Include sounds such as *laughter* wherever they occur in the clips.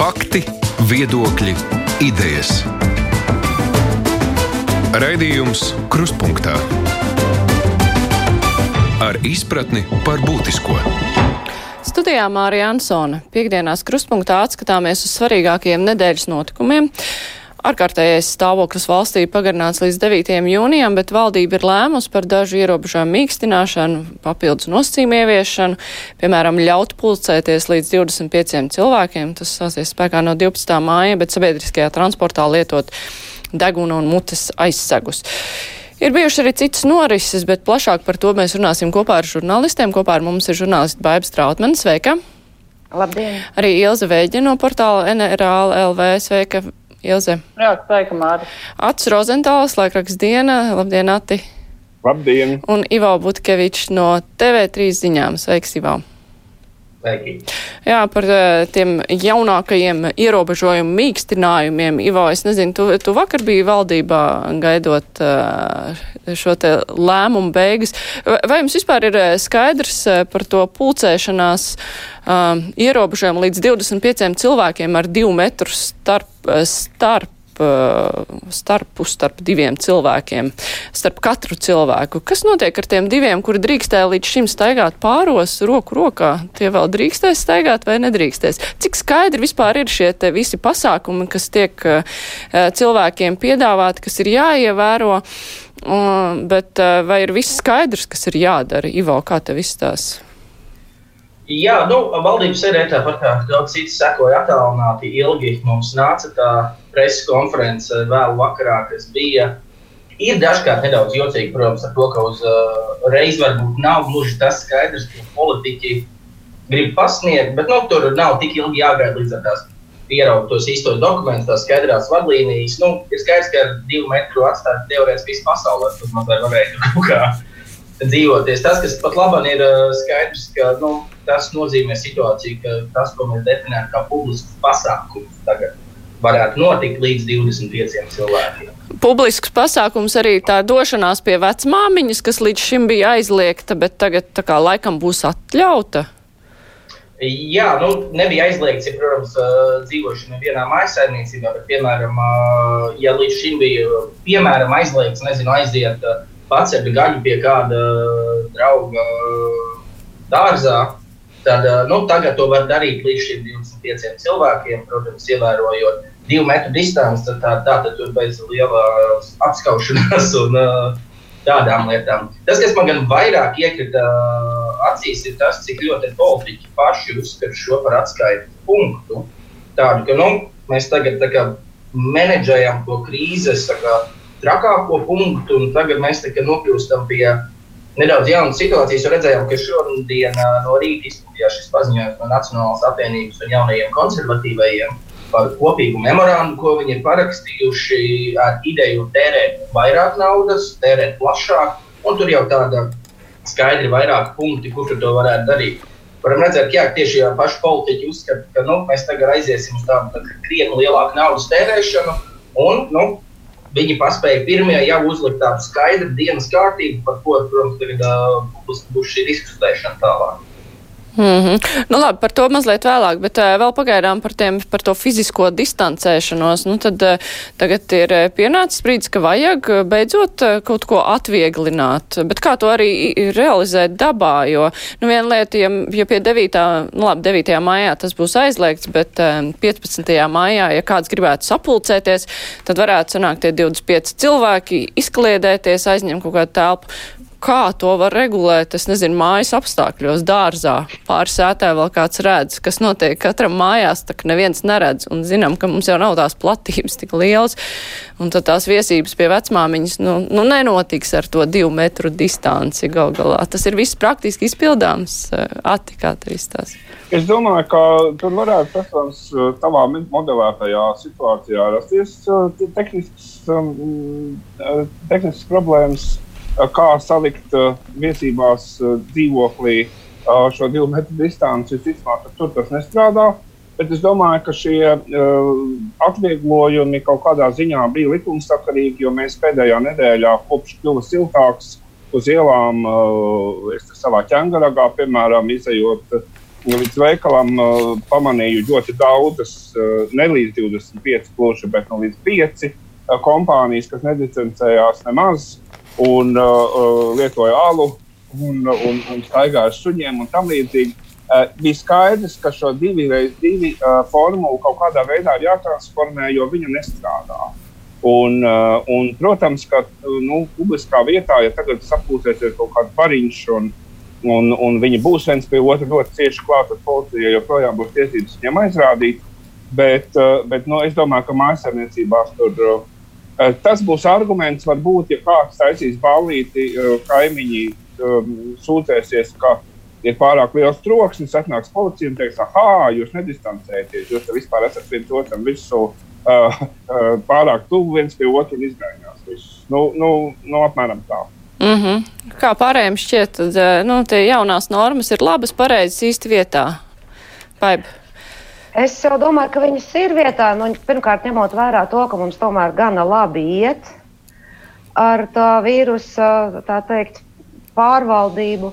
Fakti, viedokļi, idejas. Raidījums Krustpunktā ar izpratni par būtisko. Studijā Mārija Ansone. Piektdienās krustpunktā atskatāmies uz svarīgākajiem nedēļas notikumiem. Ārkārtējais stāvoklis valstī pagarināts līdz 9. jūnijam, bet valdība ir lēmusi par dažu ierobežojumu mīkstināšanu, papildus nosacījumu ieviešanu, piemēram, ļaut pulcēties līdz 25 cilvēkiem. Tas sāsies spēkā no 12. māja, bet sabiedriskajā transportā lietot deguna un mutes aizsegus. Ir bijušas arī citas norises, bet plašāk par to mēs runāsim kopā ar žurnālistiem. Kopā ar mums ir žurnālisti Baiba Strautmane. Sveika! Labdien! Arī Ilze Vēģa no portāla NRL LV. Sveika! Ilze. Jā, sveika, Māri. Ats Rozentāls, laikraks diena. Labdien, Ati. Labdien. Un Ivo Butkevičs no TV3 ziņām. Sveiks, Ivo. Sveiki. Jā, par tiem jaunākajiem ierobežojumu mīkstinājumiem. Ivo, es nezinu, tu, tu vakar biji valdībā gaidot šo te lēmumu beigas. Vai jums vispār ir skaidrs par to pulcēšanās ierobežojumu līdz 25 cilvēkiem ar divu metru starp, starp starpu starp diviem cilvēkiem, starp katru cilvēku. Kas notiek ar tiem diviem, kuri drīkstēja līdz šim staigāt pāros roku rokā? Tie vēl drīkstēs staigāt vai nedrīkstēs? Cik skaidri vispār ir šie visi pasākumi, kas tiek cilvēkiem piedāvāti, kas ir jāievēro? Bet vai ir viss skaidrs, kas ir jādara? Ivo, kā tev izstāsta? Jā, nu, valdības sēdē tāpat kā daudz citas sekoja attālināti ilgi. Mums nāca tā preses konference vēlu vakarā, kas bija. Ir dažkārt nedaudz jocīgi, protams, ar to, ka uz uh, reizi varbūt nav gluži tas skaidrs, ko politiķi grib pasniegt, bet nu, tur nav tik ilgi jāgaida līdz ar tās pieraugt tos īstos dokumentus, tās skaidrās vadlīnijas. Nu, ir skaidrs, ka ar divu metru atstāt teorētiski visu pasauli, tas mazliet varētu kaut kā *laughs* dzīvoties. Tas, kas pat labam ir skaidrs, ka nu, tas nozīmē situāciju, ka tas, ko mēs definējam kā publisks pasākums, tagad varētu notikt līdz 25 cilvēkiem. Publisks pasākums arī tā došanās pie vecmāmiņas, kas līdz šim bija aizliegta, bet tagad tā kā laikam būs atļauta. Jā, nu, nebija aizliegts, ja, protams, dzīvošana vienā mājsaimniecībā, bet, piemēram, ja līdz šim bija, piemēram, aizliegts, nezinu, aiziet pacelt gaļu pie kāda drauga dārzā, tad nu, tagad to var darīt līdz šiem 25 cilvēkiem, protams, ievērojot divu metru distanci. Tad tā, tā tad tur bez lielas apskaušanās *laughs* un tādām lietām. Tas, kas man gan vairāk iekrita acīs, ir tas, cik ļoti politiķi paši uzskata šo par atskaites punktu. Tādu, ka nu, mēs tagad kā, menedžējam to krīzes kā, trakāko punktu, un tagad mēs nokļūstam pie nedaudz jaunas situācijas. Redzējām, ka šodien no rīta izplatījās šis paziņojums no Nacionālās apvienības un jaunajiem konservatīvajiem par kopīgu memorandu, ko viņi ir parakstījuši ar ideju tērēt vairāk naudas, tērēt plašāk, un tur jau tāda skaidri vairāk punkti, kur to varētu darīt. Varam redzēt, ka jā, tieši paši politiķi uzskata, ka nu, mēs tagad aiziesim uz tādu krietni lielāku naudas tērēšanu, un nu, viņi paspēja pirmie jau uzlikt tādu skaidru dienas kārtību, par ko, protams, tagad uh, būs šī diskutēšana tālāk. Mm -hmm. nu, labi, par to mazliet vēlāk, bet uh, vēl pagaidām par, tiem, par to fizisko distancēšanos. Nu, tad uh, tagad ir pienācis brīdis, ka vajag beidzot uh, kaut ko atvieglināt. Bet kā to arī realizēt dabā? Jo nu, viena lieta, ja, ja pie 9. Nu, labi, 9. maijā tas būs aizliegts, bet uh, 15. maijā, ja kāds gribētu sapulcēties, tad varētu sanākt tie 25 cilvēki, izkliedēties, aizņemt kaut kādu telpu kā to var regulēt, es nezinu, mājas apstākļos, dārzā, pāri sētē vēl kāds redz, kas notiek katram mājās, tā ka neviens neredz, un zinām, ka mums jau nav tās platības tik lielas, un tad tās viesības pie vecmāmiņas, nu, nu nenotiks ar to divu metru distanci gal galā. Tas ir viss praktiski izpildāms, Ati, kā tev izstās? Es domāju, ka tur varētu, protams, tavā modelētajā situācijā rasties tehnisks, tehnisks problēmas kā salikt viesībās dzīvoklī šo divu metru distanci. Visticamāk, tur tas nestrādā. Bet es domāju, ka šie uh, atvieglojumi kaut kādā ziņā bija likumsakarīgi, jo mēs pēdējā nedēļā, kopš kļuva siltāks, uz ielām, uh, savā ķēngaragā, piemēram, izējot līdz veikalam uh, pamanīju ļoti daudzas, uh, ne līdz 25 gluži, bet no līdz 5 uh, kompānijas, kas nedistancējās nemaz un uh, uh, lietoja alu un, un, un staigāja ar suņiem un tam līdzīgi. Uh, bija skaidrs, ka šo divu reiz divu uh, formulu kaut kādā veidā ir jātransformē, jo viņa nestrādā. Un, uh, un, protams, ka nu, publiskā vietā, ja tagad sapūsies kaut kāds pariņš un, un, un viņi būs viens pie otra ļoti cieši klāt, tad policija joprojām būs tiesības viņam aizrādīt. Bet, uh, bet nu, es domāju, ka mājsaimniecībās tur uh, tas būs arguments. Varbūt, ja kāds taisīs ballīti, uh, kaimiņi um, sūdzēsies, ka ir pārāk liels troksnis, atnāks policija un teiks, ah, jūs nedistancējaties, jūs vispār esat viens otram visu uh, uh, pārāk tuvu viens pie otra un izgainās. Nu, nu, nu, apmēram tā. Mm -hmm. Kā pārējiem šķiet, tad nu, tie jaunās normas ir labas, pareizas īsti vietā? Paib. Es jau domāju, ka viņas ir vietā. Nu, pirmkārt, ņemot vērā to, ka mums tomēr gana labi iet ar tā vīrusa tā teikt, pārvaldību.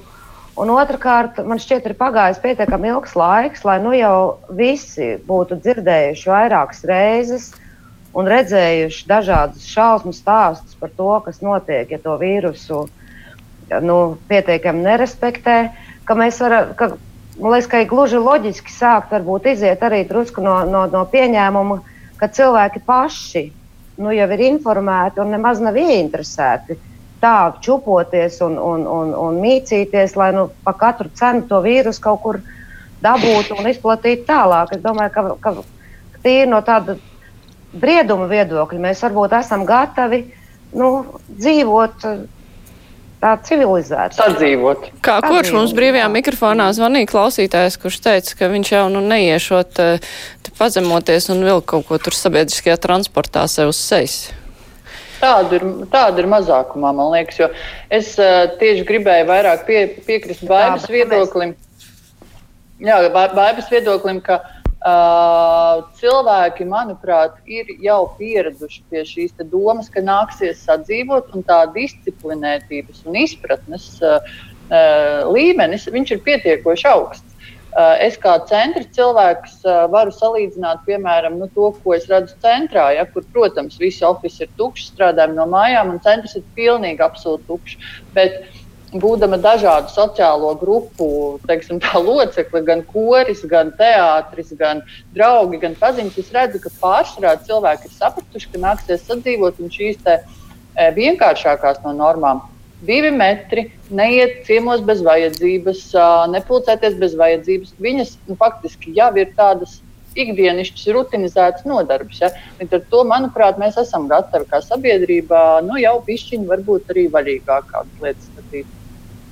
Un otrkārt, man šķiet, ir pagājis pietiekami ilgs laiks, lai nu jau visi būtu dzirdējuši vairākas reizes, un redzējuši dažādus šausmu stāstus par to, kas notiek, ja to vīrusu nu, pietiekami nerespektē. Ka varam, ka, man liekas, ka gluži loģiski sākt varbūt iziet arī drusku no, no, no pieņēmuma, ka cilvēki paši nu, jau ir informēti un nemaz nav ieinteresēti tā čupoties un, un, un, un mīcīties, lai nu, pa katru cenu to vīrusu kaut kur dabūtu un izplatītu tālāk. Es domāju, ka, ka, tīri no tāda brieduma viedokļa mēs varbūt esam gatavi nu, dzīvot tā civilizēti. Sadzīvot. Kā kurš mums brīvajā mikrofonā zvanīja klausītājs, kurš teica, ka viņš jau nu neiešot eh, pazemoties un vēl kaut ko tur sabiedriskajā transportā sev uz sejas. Tāda ir, tāda ir mazākumā, man liekas, jo es uh, tieši gribēju vairāk pie, piekrist Bābas viedoklim. Jā, Bābas viedoklim, ka Uh, cilvēki, manuprāt, ir jau pieraduši pie šīs domas, ka nāksies sadzīvot, un tā disciplinētības un izpratnes uh, uh, līmenis ir pietiekoši augsts. Uh, es kā centra cilvēks uh, varu salīdzināt, piemēram, nu, to, ko es redzu centrā, ja, kur, protams, visi oficiāli ir tukši, strādājam no mājām, un centrs ir pilnīgi absolūti tukšs. Bet, uh, būdama dažādu sociālo grupu teiksim, locekli, gan koris, gan teātris, gan draugi, gan paziņas, es redzu, ka pārsvarā cilvēki ir sapratuši, ka nāksies sadzīvot un šīs te, e, vienkāršākās no normām. Divi metri, neiet ciemos bez vajadzības, nepulcēties bez vajadzības. Viņas nu, faktiski jau ir tādas ikdienišķas, rutinizētas nodarbes. Ja? Līdz ar to, manuprāt, mēs esam gatavi kā sabiedrība nu, jau pišķiņi, varbūt arī vaļīgāk kādas lietas skatīt.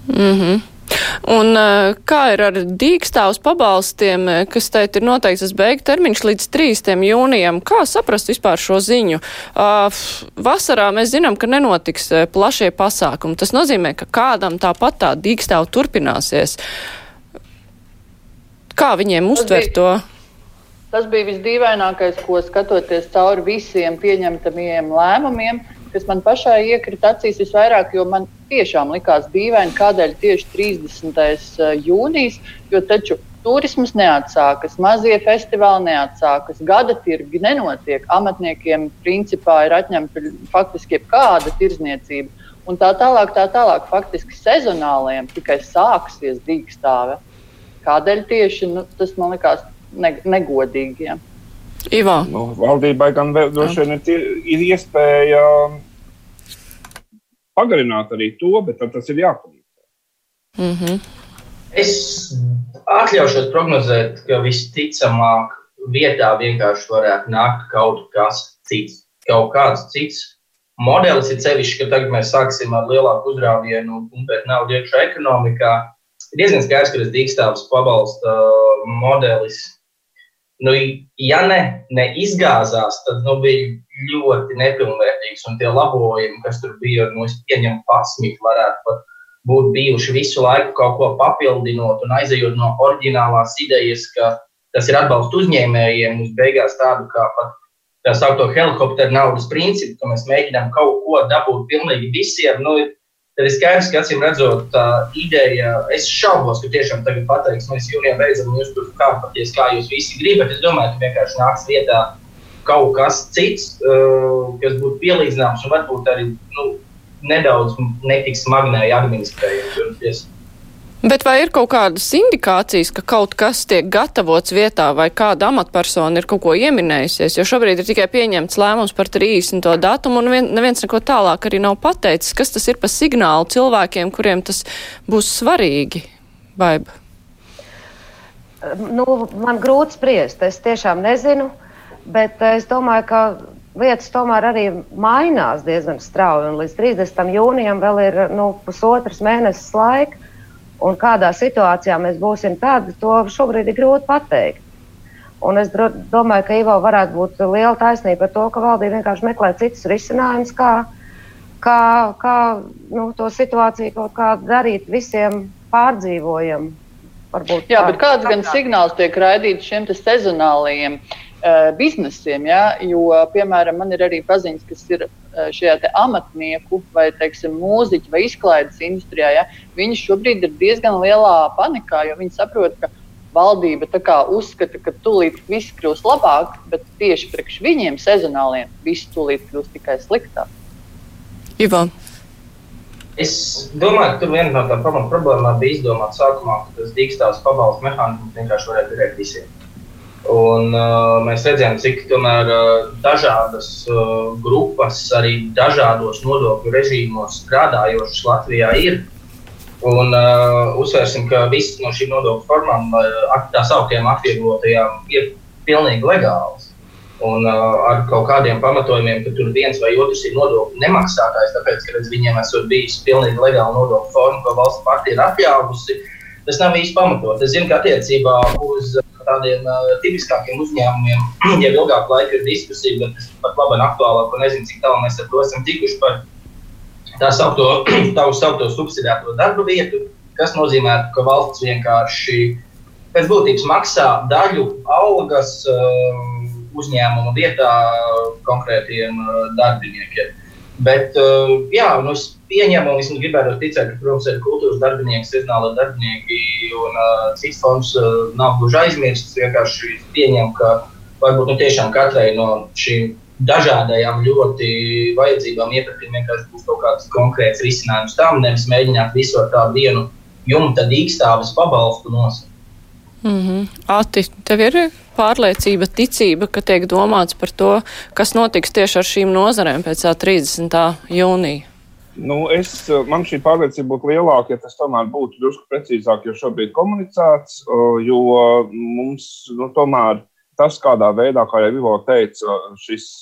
Mm -hmm. Un eh, kā ir ar dīkstāvus pabalstiem, eh, kas teikt ir noteikts tas beigu termiņš līdz 3. jūnijam? Kā saprast vispār šo ziņu? Uh, vasarā mēs zinām, ka nenotiks plašie pasākumi. Tas nozīmē, ka kādam tāpat tā dīkstāvu turpināsies. Kā viņiem uztver to? Tas bija visdīvainākais, ko skatoties cauri visiem pieņemtamiem lēmumiem, kas man pašai iekrita acīs visvairāk, jo man tiešām likās dīvaini, kādēļ tieši 30. Eh, jūnijas, jo taču turisms neatsākas, mazie festivāli neatsākas, gada tirgi nenotiek, amatniekiem principā ir atņemta faktiski jebkāda tirzniecība. Un tā tālāk, tā tālāk, faktiski sezonāliem tikai sāksies dīkstāve. Kādēļ tieši nu, tas man likās ne, negodīgi? Ja? Ivo. Nu, valdībai gan droši vien ir, ir iespēja pagarināt arī to, bet tas ir jākomunicē. Mm -hmm. Es atļaušos prognozēt, ka visticamāk vietā vienkārši varētu nākt kaut kas cits, kaut kāds cits modelis. Ir sevišķi, ka tagad mēs sāksim ar lielāku uzrāvienu un pumpēt naudu iekšā ekonomikā. Ir diezgan skaidrs, ka tas dīkstāvs pabalsta modelis nu, ja ne, ne izgāzās, tad nu, bija ļoti nepilnvērtīgs. Un tie labojumi, kas tur bija, nu, es pieņemu pasmīt, varētu pat būt bijuši visu laiku kaut ko papildinot un aizejot no oriģinālās idejas, ka tas ir atbalsts uzņēmējiem, uz beigās tādu kā pat tā saucamo helikopteru naudas principu, ka mēs mēģinām kaut ko dabūt pilnīgi visiem. Nu, Tad ir skaidrs, ka acīm redzot, tā ideja, es šaubos, ka tiešām tagad pateiks, mēs jūnijā beidzam, jūs tur kāpaties, kā jūs visi gribat. Es domāju, ka vienkārši nāks vietā kaut kas cits, uh, kas būtu pielīdzināms un varbūt arī nu, nedaudz netik smagnēji administrējams. Bet vai ir kaut kādas indikācijas, ka kaut kas tiek gatavots vietā vai kāda amatpersona ir kaut ko ieminējusies? Jo šobrīd ir tikai pieņemts lēmums par 30. datumu un vien, neviens neko tālāk arī nav pateicis. Kas tas ir pa signālu cilvēkiem, kuriem tas būs svarīgi? Baiba. Nu, man grūti spriest, es tiešām nezinu, bet es domāju, ka lietas tomēr arī mainās diezgan strauji. Līdz 30. jūnijam vēl ir nu, pusotras mēnesis laika. Un kādā situācijā mēs būsim tad, to šobrīd ir grūti pateikt. Un es domāju, ka Ivo varētu būt liela taisnība par to, ka valdība vienkārši meklē citus risinājumus, kā, kā, kā nu, to situāciju kaut kā darīt visiem pārdzīvojamu. Varbūt Jā, bet kāds gan signāls tiek raidīts šiem sezonālajiem uh, biznesiem? Ja? Jo, piemēram, man ir arī paziņas, kas ir šajā amatnieku vai teiksim, mūziķu vai izklaides industrijā, ja, viņi šobrīd ir diezgan lielā panikā, jo viņi saprot, ka valdība kā, uzskata, ka tūlīt viss kļūs labāk, bet tieši priekš viņiem, sezonāliem, viss tūlīt kļūs tikai sliktāk. Ivan. Es domāju, ka tur viena no tām problēmām bija izdomāta sākumā, ka tas dīkstāvs pabalstu mehānisms vienkārši varētu derēt visiem. Un, uh, mēs redzējām, cik tomēr, uh, dažādas uh, grupas, arī dažādos nodokļu režīmos strādājošas Latvijā ir. Un, uh, uzsvērsim, ka visas no šīm nodokļu formām, uh, tā sauktām atvieglotajām, ir pilnīgi legālas. Un uh, ar kaut kādiem pamatojumiem, ka tur viens vai otrs ir nodokļu nemaksātājs, tāpēc, ka redz, viņiem esot bijis pilnīgi legāla nodokļu forma, ko valsts partija ir atļāvusi, tas nav īsti pamatot. Es zinu, ka attiecībā uz tādiem uh, tipiskākiem uzņēmumiem jau ilgāku laiku ir diskusija, bet es pat labi aktuālāk un nezinu, cik tālu mēs ar to esam tikuši par tā saucamo *clears throat* subsidēto darba vietu, kas nozīmē, ka valsts vienkārši pēc būtības maksā daļu algas uh, uzņēmuma vietā konkrētiem uh, darbiniekiem. Bet, uh, jā, nu, es pieņemu, un es gribētu ticēt, ka, protams, ir kultūras darbinieki, sezonāla darbinieki un uh, cits fonds uh, nav gluži aizmirsts. Vienkārši pieņemu, ka varbūt nu, tiešām katrai no šīm dažādajām ļoti vajadzībām iepratiem vienkārši būs kaut kāds konkrēts risinājums tam, nevis mēģināt visu ar tādu vienu jumta dīkstāves pabalstu nosaukt. Mm -hmm. Ati, tev ir pārliecība, ticība, ka tiek domāts par to, kas notiks tieši ar šīm nozarēm pēc 30. jūnija? Nu, es, man šī pārliecība būtu lielāka, ja tas tomēr būtu drusku precīzāk, jo šobrīd komunicēts, jo mums nu, tomēr tas, kādā veidā, kā jau Ivo teica, šis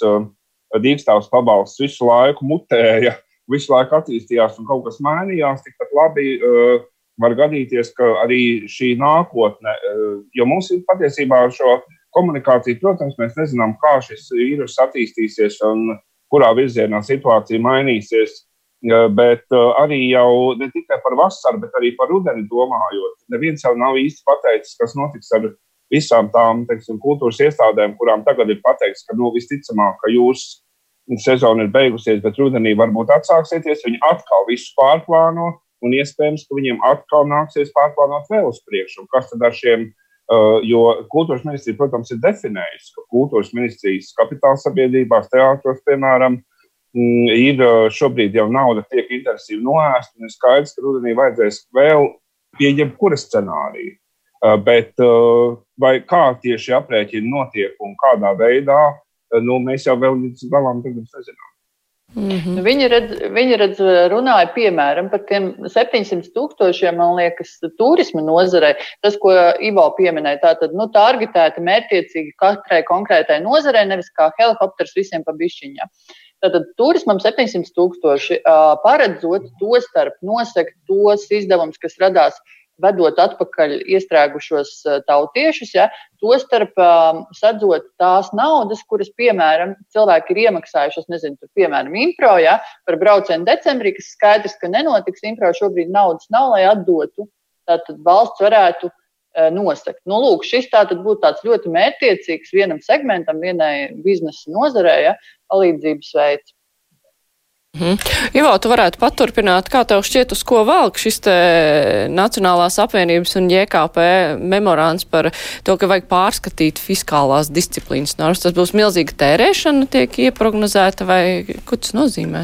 dīkstāvs pabalsts visu laiku mutēja, visu laiku attīstījās un kaut kas mainījās, tikpat labi uh, var gadīties, ka arī šī nākotne, eh, jo mums ir patiesībā ar šo komunikāciju, protams, mēs nezinām, kā šis vīrus attīstīsies un kurā virzienā situācija mainīsies. Bet eh, arī jau ne tikai par vasaru, bet arī par rudeni domājot. Neviens jau nav īsti pateicis, kas notiks ar visām tām teiksim, kultūras iestādēm, kurām tagad ir pateikts, ka nu, visticamāk, ka jūsu sezona ir beigusies, bet rudenī varbūt atsāksieties. Viņi atkal visu pārplāno un iespējams, ka viņiem atkal nāksies pārplānot vēl uz priekšu. Kas tad ar šiem, uh, jo kultūras ministrija, protams, ir definējusi, ka kultūras ministrijas kapitāla sabiedrībās, teātros, piemēram, mm, ir uh, šobrīd jau nauda tiek intensīvi noēsta, un ir skaidrs, ka rudenī vajadzēs vēl pie jebkura scenārija. Uh, bet vai kā tieši aprēķini notiek un kādā veidā, nu, mēs jau vēl līdz galam nezinām. Mm -hmm. Viņi, redz, viņi redz, runāja piemēram par tiem 700 tūkstošiem, man liekas, turisma nozarei. Tas, ko Ivo pieminēja, tātad nu, targetēti mērķiecīgi katrai konkrētai nozarei, nevis kā helikopters visiem pa bišķiņā. Tātad turismam 700 tūkstoši paredzot to starp nosegt tos izdevumus, kas radās vedot atpakaļ iestrēgušos eh, tautiešus, ja, tostarp um, sadzot tās naudas, kuras, piemēram, cilvēki ir iemaksājuši, nezinu, tur, piemēram, impro, ja, par braucienu decembrī, kas skaidrs, ka nenotiks impro, šobrīd naudas nav, lai atdotu, tātad valsts varētu uh, nosakt. Nu, lūk, šis tātad būtu tāds ļoti mērķiecīgs vienam segmentam, vienai biznesa nozarei, ja, palīdzības veids. Mhm. Ivo, tu varētu paturpināt, kā tev šķiet, uz ko velk šis te Nacionālās apvienības un JKP memorāns par to, ka vajag pārskatīt fiskālās disciplīnas normas. Tas būs milzīga tērēšana, tiek ieprognozēta vai ko tas nozīmē?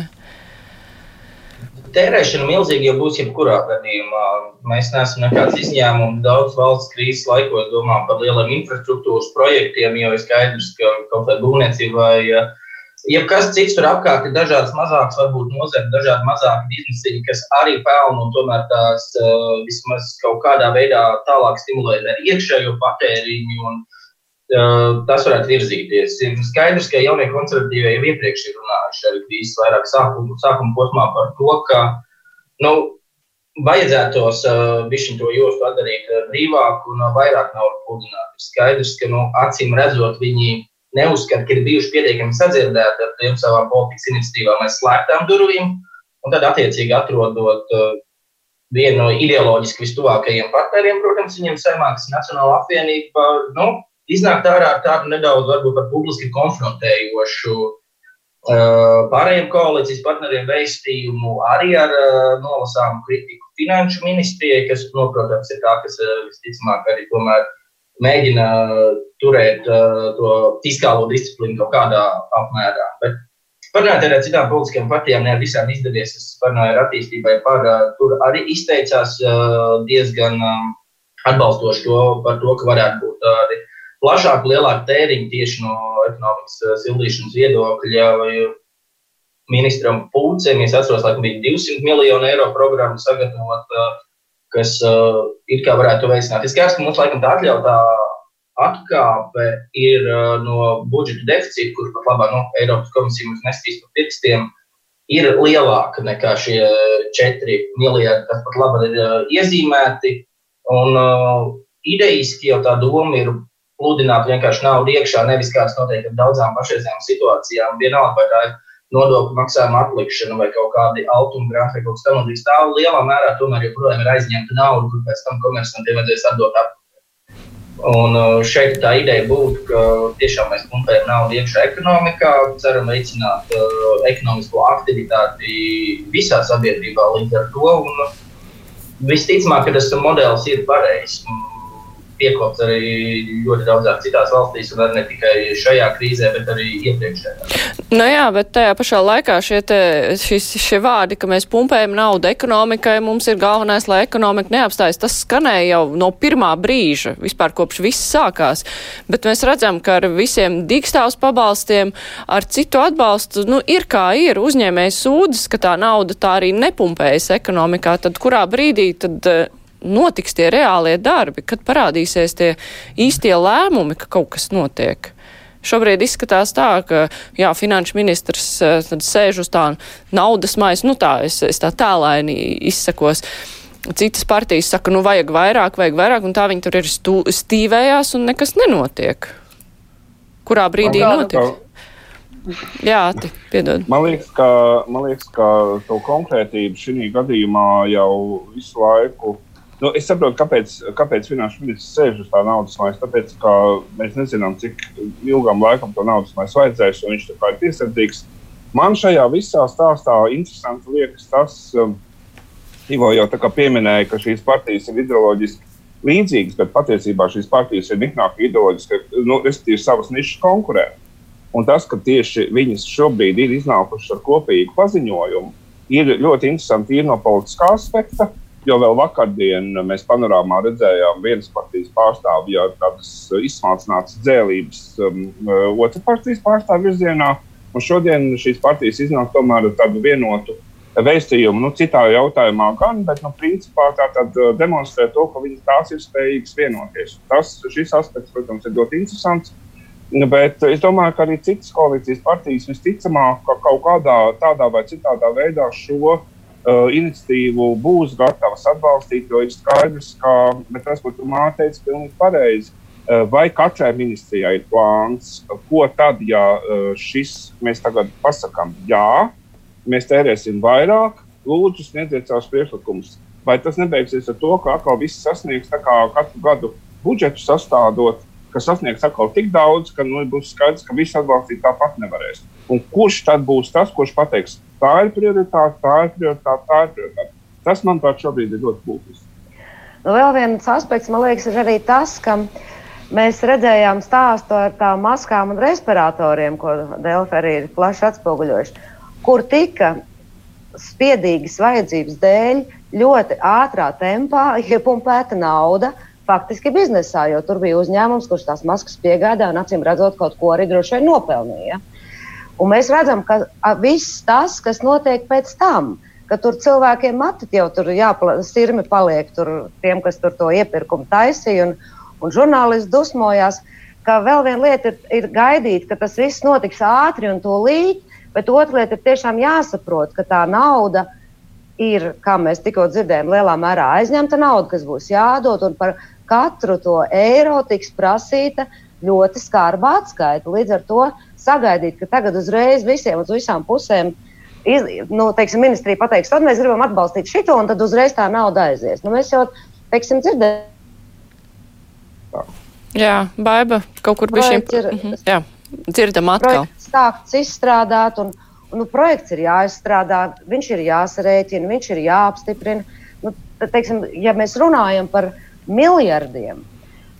Tērēšana milzīga jau būs jebkurā gadījumā. Mēs neesam nekāds izņēmums. Daudz valsts krīzes laikos domā par lieliem infrastruktūras projektiem, jo ir skaidrs, ka kaut kāda būvniecība vai jebkas cits tur apkārt ir dažādas mazākas, varbūt nozeres, dažādi mazāki biznesiņi, kas arī pelna un tomēr tās vismaz kaut kādā veidā tālāk stimulē ar iekšējo patēriņu. Un, tas varētu virzīties. Ir skaidrs, ka jaunie konservatīvie jau iepriekš ir runājuši arī krīzes vairāk sākuma, sākuma posmā par to, ka nu, vajadzētos uh, to jostu padarīt brīvāku un vairāk naudas pludināt. Ir skaidrs, ka nu, acīm redzot, viņi neuzskata, ka ir bijuši pietiekami sadzirdēti ar tiem savām politikas iniciatīvām aiz slēgtām durvīm, un tad attiecīgi atrodot uh, vienu no ideoloģiski vistuvākajiem partneriem, protams, viņiem saimā, kas ir Nacionāla apvienība, nu, iznākt ārā ar tādu nedaudz, varbūt pat publiski konfrontējošu uh, pārējiem koalīcijas partneriem vēstījumu, arī ar uh, nolasāmu kritiku finanšu ministrijai, kas, nu, protams, ir tā, kas visticamāk arī tomēr mēģina turēt uh, to fiskālo disciplīnu kaut kādā apmērā. Bet Parunājot ar citām politiskajām partijām, ne ar visām izdevies. Es parunāju ar attīstībai, par tur arī izteicās diezgan atbalstoši to par to, ka varētu būt tādi plašāku, lielāku tēriņu tieši no ekonomikas sildīšanas viedokļa. Ministram Pūcēm, es atceros, ka bija 200 miljonu eiro programma sagatavot, kas uh, it kā varētu veicināt. Es skaidrs, ka mums laikam tā atļautā atkāpe ir uh, no budžeta deficīta, kurš pat labā no nu, Eiropas komisija mums nestīs pa pirkstiem, ir lielāka nekā šie 4 miljardi, kas pat labi ir uh, iezīmēti. Un uh, idejiski jau tā doma ir pludināt vienkārši naudu iekšā, nevis kāds notiek ar daudzām pašreizējām situācijām. Vienalga, vai tā ir nodokļu maksājuma atlikšana vai kaut kādi grāmati vai kaut kas tamlīdzīgs. Tā lielā mērā tomēr joprojām ir aizņemta nauda, kur pēc tam komersantiem vajadzēs atdot atpakaļ. Un uh, šeit tā ideja būtu, ka tiešām mēs pumpējam naudu iekšā ekonomikā, ceram veicināt uh, ekonomisko aktivitāti visā sabiedrībā līdz ar to. Un, uh, visticamāk, ka tas modelis ir pareizs piekopts arī ļoti daudzās citās valstīs, un ne tikai šajā krīzē, bet arī iepriekšējā. Nu jā, bet tajā pašā laikā šie, te, šis, šie vārdi, ka mēs pumpējam naudu ekonomikai, mums ir galvenais, lai ekonomika neapstājas. Tas skanēja jau no pirmā brīža, vispār kopš viss sākās. Bet mēs redzam, ka ar visiem dīkstāvs pabalstiem, ar citu atbalstu, nu, ir kā ir. Uzņēmējs sūdzas, ka tā nauda tā arī nepumpējas ekonomikā. Tad kurā brīdī tad notiks tie reālie darbi, kad parādīsies tie īstie lēmumi, ka kaut kas notiek. Šobrīd izskatās tā, ka jā, finanšu ministrs eh, sēž uz tā naudas maisa, nu tā, es, es tā tēlaini izsakos. Citas partijas saka, nu vajag vairāk, vajag vairāk, un tā viņi tur ir stū, stīvējās un nekas nenotiek. Kurā brīdī notiks? Jā, ti, piedod. Man liekas, ka, man liekas, ka to konkrētību šī gadījumā jau visu laiku Nu, es saprotu, kāpēc, kāpēc finanšu ministrs sēž uz tā naudas maisa. Tāpēc, ka mēs nezinām, cik ilgam laikam to naudas maisu vajadzēs, un viņš ir piesardzīgs. Man šajā visā stāstā interesanti liekas tas, um, Ivo jau pieminēja, ka šīs partijas ir ideoloģiski līdzīgas, bet patiesībā šīs partijas ir niknāk ideoloģiski, nu, respektīvi, savas nišas konkurē. Un tas, ka tieši viņas šobrīd ir iznākušas ar kopīgu paziņojumu, ir ļoti interesanti ir no politiskā aspekta. Jo vēl vakardien mēs panorāmā redzējām vienas partijas pārstāvju, jau tādas izsmalcinātas dzēlības um, otras partijas pārstāvju virzienā. Un šodien šīs partijas iznāk tomēr ar tādu vienotu vēstījumu. Nu, citā jautājumā gan, bet nu, principā tā tad uh, demonstrē to, ka viņas tās ir spējīgas vienoties. Tas, šis aspekts, protams, ir ļoti interesants. Bet es domāju, ka arī citas koalīcijas partijas visticamāk ka kaut kādā tādā vai citādā veidā šo uh, iniciatīvu būs gatavas atbalstīt, jo ir skaidrs, ka tu māte teici, ir pilnīgi pareizi. Uh, vai katrai ministrijai ir plāns, ko tad, ja uh, šis mēs tagad pasakām, jā, mēs tērēsim vairāk, lūdzu, sniedziet savus priekšlikumus. Vai tas nebeigsies ar to, ka atkal viss sasniegs katru gadu budžetu sastādot, ka sasniegs atkal tik daudz, ka nu, būs skaidrs, ka viss atbalstīt tāpat nevarēs. Un kurš tad būs tas, kurš pateiks, tā ir prioritāte, tā ir prioritāte, tā ir prioritāte. Tas, manuprāt, šobrīd ir ļoti būtiski. Nu, vēl viens aspekts, man liekas, ir arī tas, ka mēs redzējām stāstu ar tām maskām un respiratoriem, ko Delfa arī ir plaši atspoguļojuši, kur tika spiedīgas vajadzības dēļ ļoti ātrā tempā iepumpēta nauda. Faktiski biznesā, jo tur bija uzņēmums, kurš tās maskas piegādāja un acīm redzot, kaut ko arī droši vien nopelnīja. Un mēs redzam, ka viss tas, kas notiek pēc tam, ka tur cilvēkiem mati jau tur jāsirmi paliek, tur tiem, kas tur to iepirkumu taisīja, un, un žurnālisti dusmojās. Ka vēl viena lieta ir, ir gaidīt, ka tas viss notiks ātri un tūlīt, bet otra lieta ir tiešām jāsaprot, ka tā nauda ir, kā mēs tikko dzirdējām, lielā mērā aizņemta nauda, kas būs jādod, un par katru to eiro tiks prasīta ļoti skarba atskaita. Līdz ar to sagaidīt, ka tagad uzreiz visiem uz visām pusēm iz, nu, teiksim, ministrija pateiks, tad mēs gribam atbalstīt šito, un tad uzreiz tā nauda aizies. Nu, mēs jau teiksim, dzirdējām. Jā, baiba kaut kur bija šī. Jā, dzirdam atkal. Sākts izstrādāt, un nu, projekts ir jāizstrādā, viņš ir jāsarēķina, viņš ir jāapstiprina. Nu, teiksim, ja mēs runājam par miljardiem,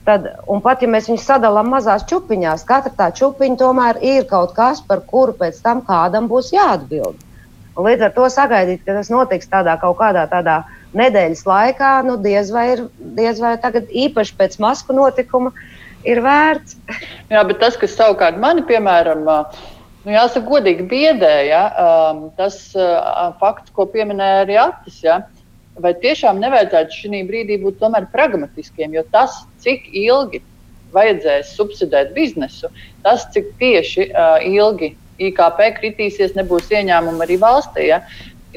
Tad, un pat ja mēs viņus sadalām mazās čūpiņās, katra tā čūpiņa tomēr ir kaut kas, par kuru pēc tam kādam būs jāatbild. Un līdz ar to sagaidīt, ka tas notiks tādā kaut kādā tādā nedēļas laikā, nu, diez vai ir diez vai tagad īpaši pēc masku notikuma ir vērts. *laughs* Jā, bet tas, kas savukārt mani, piemēram, nu, jāsaka, godīgi biedēja, tas fakts, ko pieminēja arī Atis. Ja, vai tiešām nevajadzētu šī brīdī būt pragmatiskiem, jo tas, cik ilgi vajadzēs subsidēt biznesu, tas, cik tieši uh, ilgi IKP kritīsies, nebūs ieņēmumi arī valstī. Ja?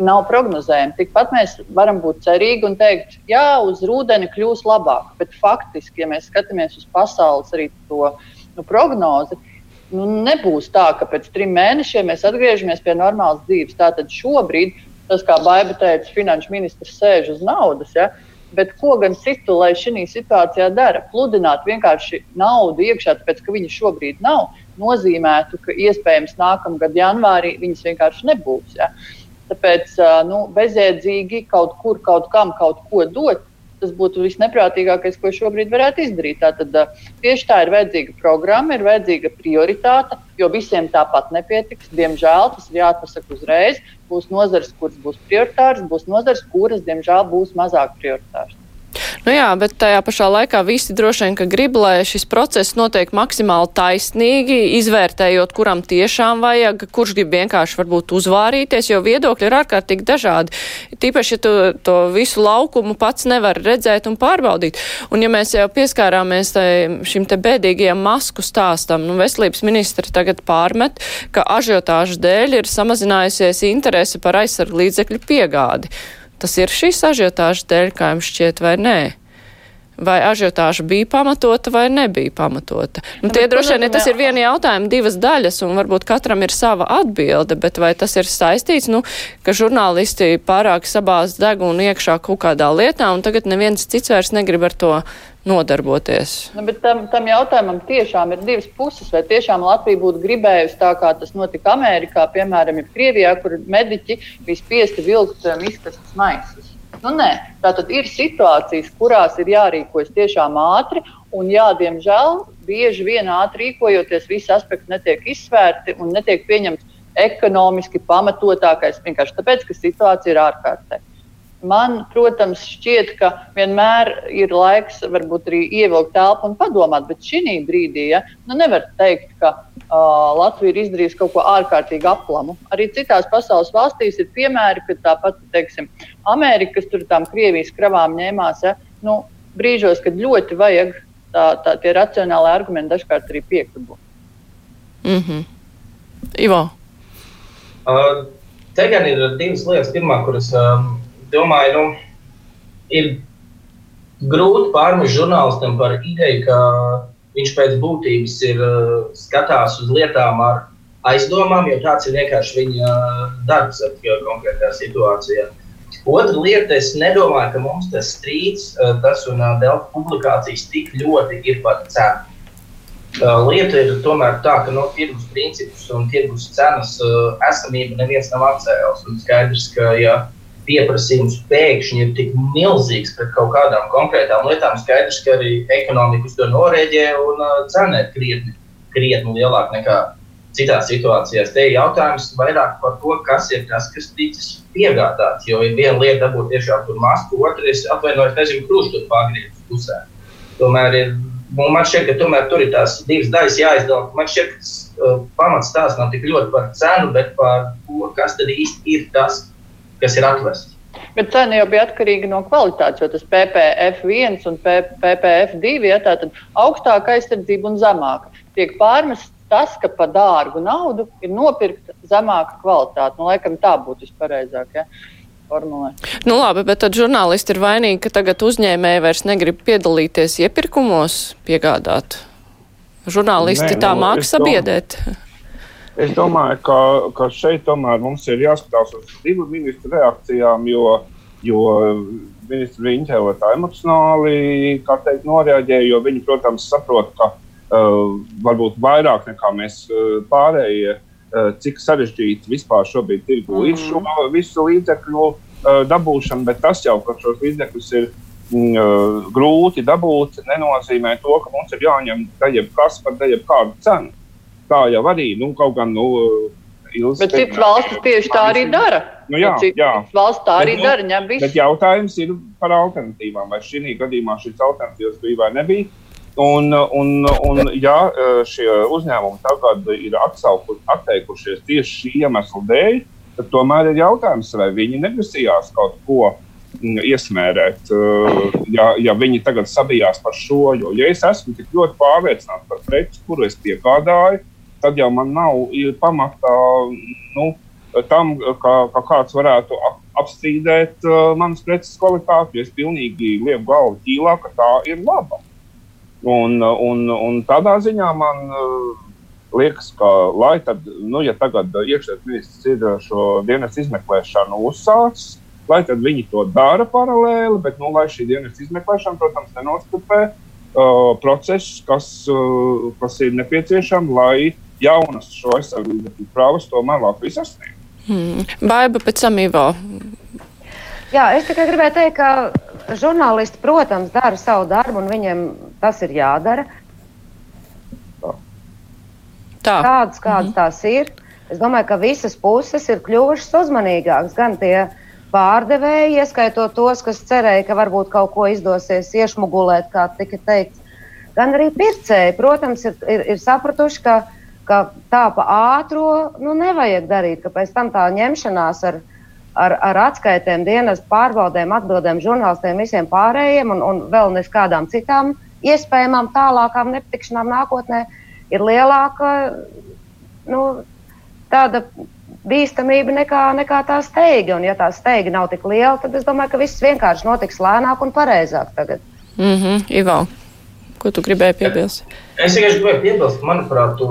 Nav prognozējami. Tikpat mēs varam būt cerīgi un teikt, jā, uz rudeni kļūs labāk. Bet faktiski, ja mēs skatāmies uz pasaules arī to nu, prognozi, nu, nebūs tā, ka pēc trim mēnešiem mēs atgriežamies pie normālas dzīves. Tātad šobrīd tas, kā Baiba teica, finanšu ministrs sēž uz naudas. Ja? Bet ko gan citu, lai šī situācijā dara? Pludināt vienkārši naudu iekšā, tāpēc ka viņa šobrīd nav, nozīmētu, ka iespējams nākamgad janvārī viņas vienkārši nebūs. Ja? Tāpēc nu, bezjēdzīgi kaut kur, kaut kam kaut ko dot, tas būtu visneprātīgākais, ko šobrīd varētu izdarīt. Tātad tieši tā ir vajadzīga programma, ir vajadzīga prioritāte, jo visiem tāpat nepietiks. Diemžēl tas ir jāpasaka uzreiz. Būs nozares, kuras būs prioritāras, būs nozares, kuras, diemžēl, būs mazāk prioritāras. Nu jā, bet tajā pašā laikā visi droši vien, ka grib, lai šis process notiek maksimāli taisnīgi, izvērtējot, kuram tiešām vajag, kurš grib vienkārši varbūt uzvārīties, jo viedokļi ir ārkārtīgi dažādi. Tīpaši, ja tu to visu laukumu pats nevar redzēt un pārbaudīt. Un ja mēs jau pieskārāmies tai, šim te bēdīgajam masku stāstam, nu veselības ministri tagad pārmet, ka ažiotāžu dēļ ir samazinājusies interese par aizsargu līdzekļu piegādi. Tas ir šīs ažiotāžas dēļ, kā jums šķiet, vai nē? Vai ažiotāža bija pamatota vai nebija pamatota. Nu, tie droši vien tas ir viena jautājuma, divas daļas, un varbūt katram ir sava atbilde, bet vai tas ir saistīts, nu, ka žurnālisti pārāk sabās degunu iekšā kaut kādā lietā, un tagad neviens cits vairs negrib ar to nodarboties. Nu, bet tam, tam jautājumam tiešām ir divas puses. Vai tiešām Latvija būtu gribējusi tā, kā tas notika Amerikā, piemēram, Krievijā, kur mediķi bija spiesti vilkt um, izkastes maisus? Nu, nē, tātad ir situācijas, kurās ir jārīkojas tiešām ātri, un, jā, diemžēl, bieži vien ātri rīkojoties, visi aspekti netiek izsvērti un netiek pieņemts ekonomiski pamatotākais, vienkārši tāpēc, ka situācija ir ārkārtēja. Man, protams, šķiet, ka vienmēr ir laiks varbūt arī ievilkt telpu un padomāt, bet šī brīdī ja, nu nevar teikt, ka uh, Latvija ir izdarījusi kaut ko ārkārtīgi aplamu. Arī citās pasaules valstīs ir piemēri, ka tāpat, teiksim, Amerika, kas tur tām Krievijas kravām ņēmās, ja, nu, brīžos, kad ļoti vajag, tā, tā, tie racionāli argumenti dažkārt arī piekļuvu. Mm -hmm. Ivo. Uh, te gan ir divas lietas. Pirmā, kuras um, domāju, nu, ir grūti pārmest žurnālistam par ideju, ka viņš pēc būtības ir uh, skatās uz lietām ar aizdomām, jo tāds ir vienkārši viņa uh, darbs konkrētajā situācijā. Otra lieta, es nedomāju, ka mums tas strīds, uh, tas un Delfa publikācijas tik ļoti ir par cenu. Uh, lieta ir tomēr tā, ka no tirgus principus un tirgus cenas uh, esamību neviens nav atcēlis. Un skaidrs, ka ja pieprasījums pēkšņi ir tik milzīgs pret kaut kādām konkrētām lietām, skaidrs, ka arī ekonomika uz to norēģē un uh, cena ir krietni, krietni lielāka nekā citās situācijās. Te ir jautājums vairāk par to, kas ir tas, kas ticis piegādāts. Jo ir viena lieta dabūt tiešām tur masku, otra ir atvainojot, nezinu, krūšķi pārgrieztas pusē. Tomēr ir Un man šķiet, ka tomēr tur ir tās divas daļas jāizdala. Man šķiet, ka uh, pamats tās nav tik ļoti par cenu, bet par to, kas tad īsti ir tas, kas ir atvests. Bet cena jau bija atkarīga no kvalitātes, jo tas PPF1 un PPF2 ja, ir augstāka aizsardzība un zemāka. Tiek pārmests tas, ka par dārgu naudu ir nopirkta zemāka kvalitāte. Nu, laikam tā būtu vispareizāk. Ja formulē. Nu labi, bet tad žurnālisti ir vainīgi, ka tagad uzņēmēji vairs negrib piedalīties iepirkumos, piegādāt. Žurnālisti Nē, tā nu, māks sabiedēt. Es domāju, ka, ka šeit tomēr mums ir jāskatās uz divu ministru reakcijām, jo, jo ministri Riņķēva tā emocionāli, teikt, noreaģēja, jo viņi, protams, saprot, ka uh, varbūt vairāk nekā mēs uh, pārējie uh, cik sarežģīti vispār šobrīd tirgu ir šo mhm. visu līdzekļu eh, dabūšana, bet tas jau, ka šos līdzekļus ir mm, grūti dabūt, nenozīmē to, ka mums ir jāņem jebkas par jebkādu cenu. Tā jau arī, nu, kaut gan, nu, Ilzi, bet citas valstis tieši tā arī dara. Nu, jā, jā. Valsts tā arī bet, nu, dara. Ņem visu. Bet jautājums ir par alternatīvām. Vai šī gadījumā šīs alternatīvas bija vai nebija? Un, un, un, ja šie uzņēmumi tagad ir atsauku, atteikušies tieši šī iemesla dēļ, tad tomēr ir jautājums, vai viņi negrasījās kaut ko iesmērēt, e, ja, ja viņi tagad sabijās par šo. Jo, ja es esmu tik ļoti pārliecināts par preci, kuru es piegādāju, tad jau man nav pamata nu, tam, ka, ka kāds varētu apstrīdēt uh, manas preces kvalitāti. Es pilnīgi lieku galvu ķīlā, ka tā ir laba. Un, un, un tādā ziņā man uh, liekas, ka, lai tad, nu, ja tagad iekšlietu ministrs ir šo dienas izmeklēšanu uzsācis, lai tad viņi to dara paralēli, bet, nu, lai šī dienas izmeklēšana, protams, nenostupē uh, procesus, kas, uh, kas ir nepieciešami, lai jaunas šo aizsardzības prāvas tomēr Latvijas sasniegtu. Hmm. Baiba pēc tam Ivo. Jā, es tikai gribēju teikt, ka žurnālisti, protams, dara savu darbu, un viņiem tas ir jādara. Tā. Tādas, kādas mhm. tās ir. Es domāju, ka visas puses ir kļuvušas uzmanīgākas. Gan tie pārdevēji, ieskaitot tos, kas cerēja, ka varbūt kaut ko izdosies iešmugulēt, kā tika teikts, gan arī pircēji, protams, ir, ir, ir sapratuši, ka, ka tā pa ātro nu, nevajag darīt, ka pēc tam tā ņemšanās ar ar, ar atskaitēm, dienas pārbaudēm, atbildēm žurnālistiem, visiem pārējiem un, un vēl nes kādām citām iespējamām tālākām nepatikšanām nākotnē, ir lielāka nu, tāda bīstamība nekā, nekā tā steiga. Un, ja tā steiga nav tik liela, tad es domāju, ka viss vienkārši notiks lēnāk un pareizāk tagad. Mm -hmm, Ivo, ko tu gribēji piebilst? Es tikai gribēju piebilst, manuprāt, to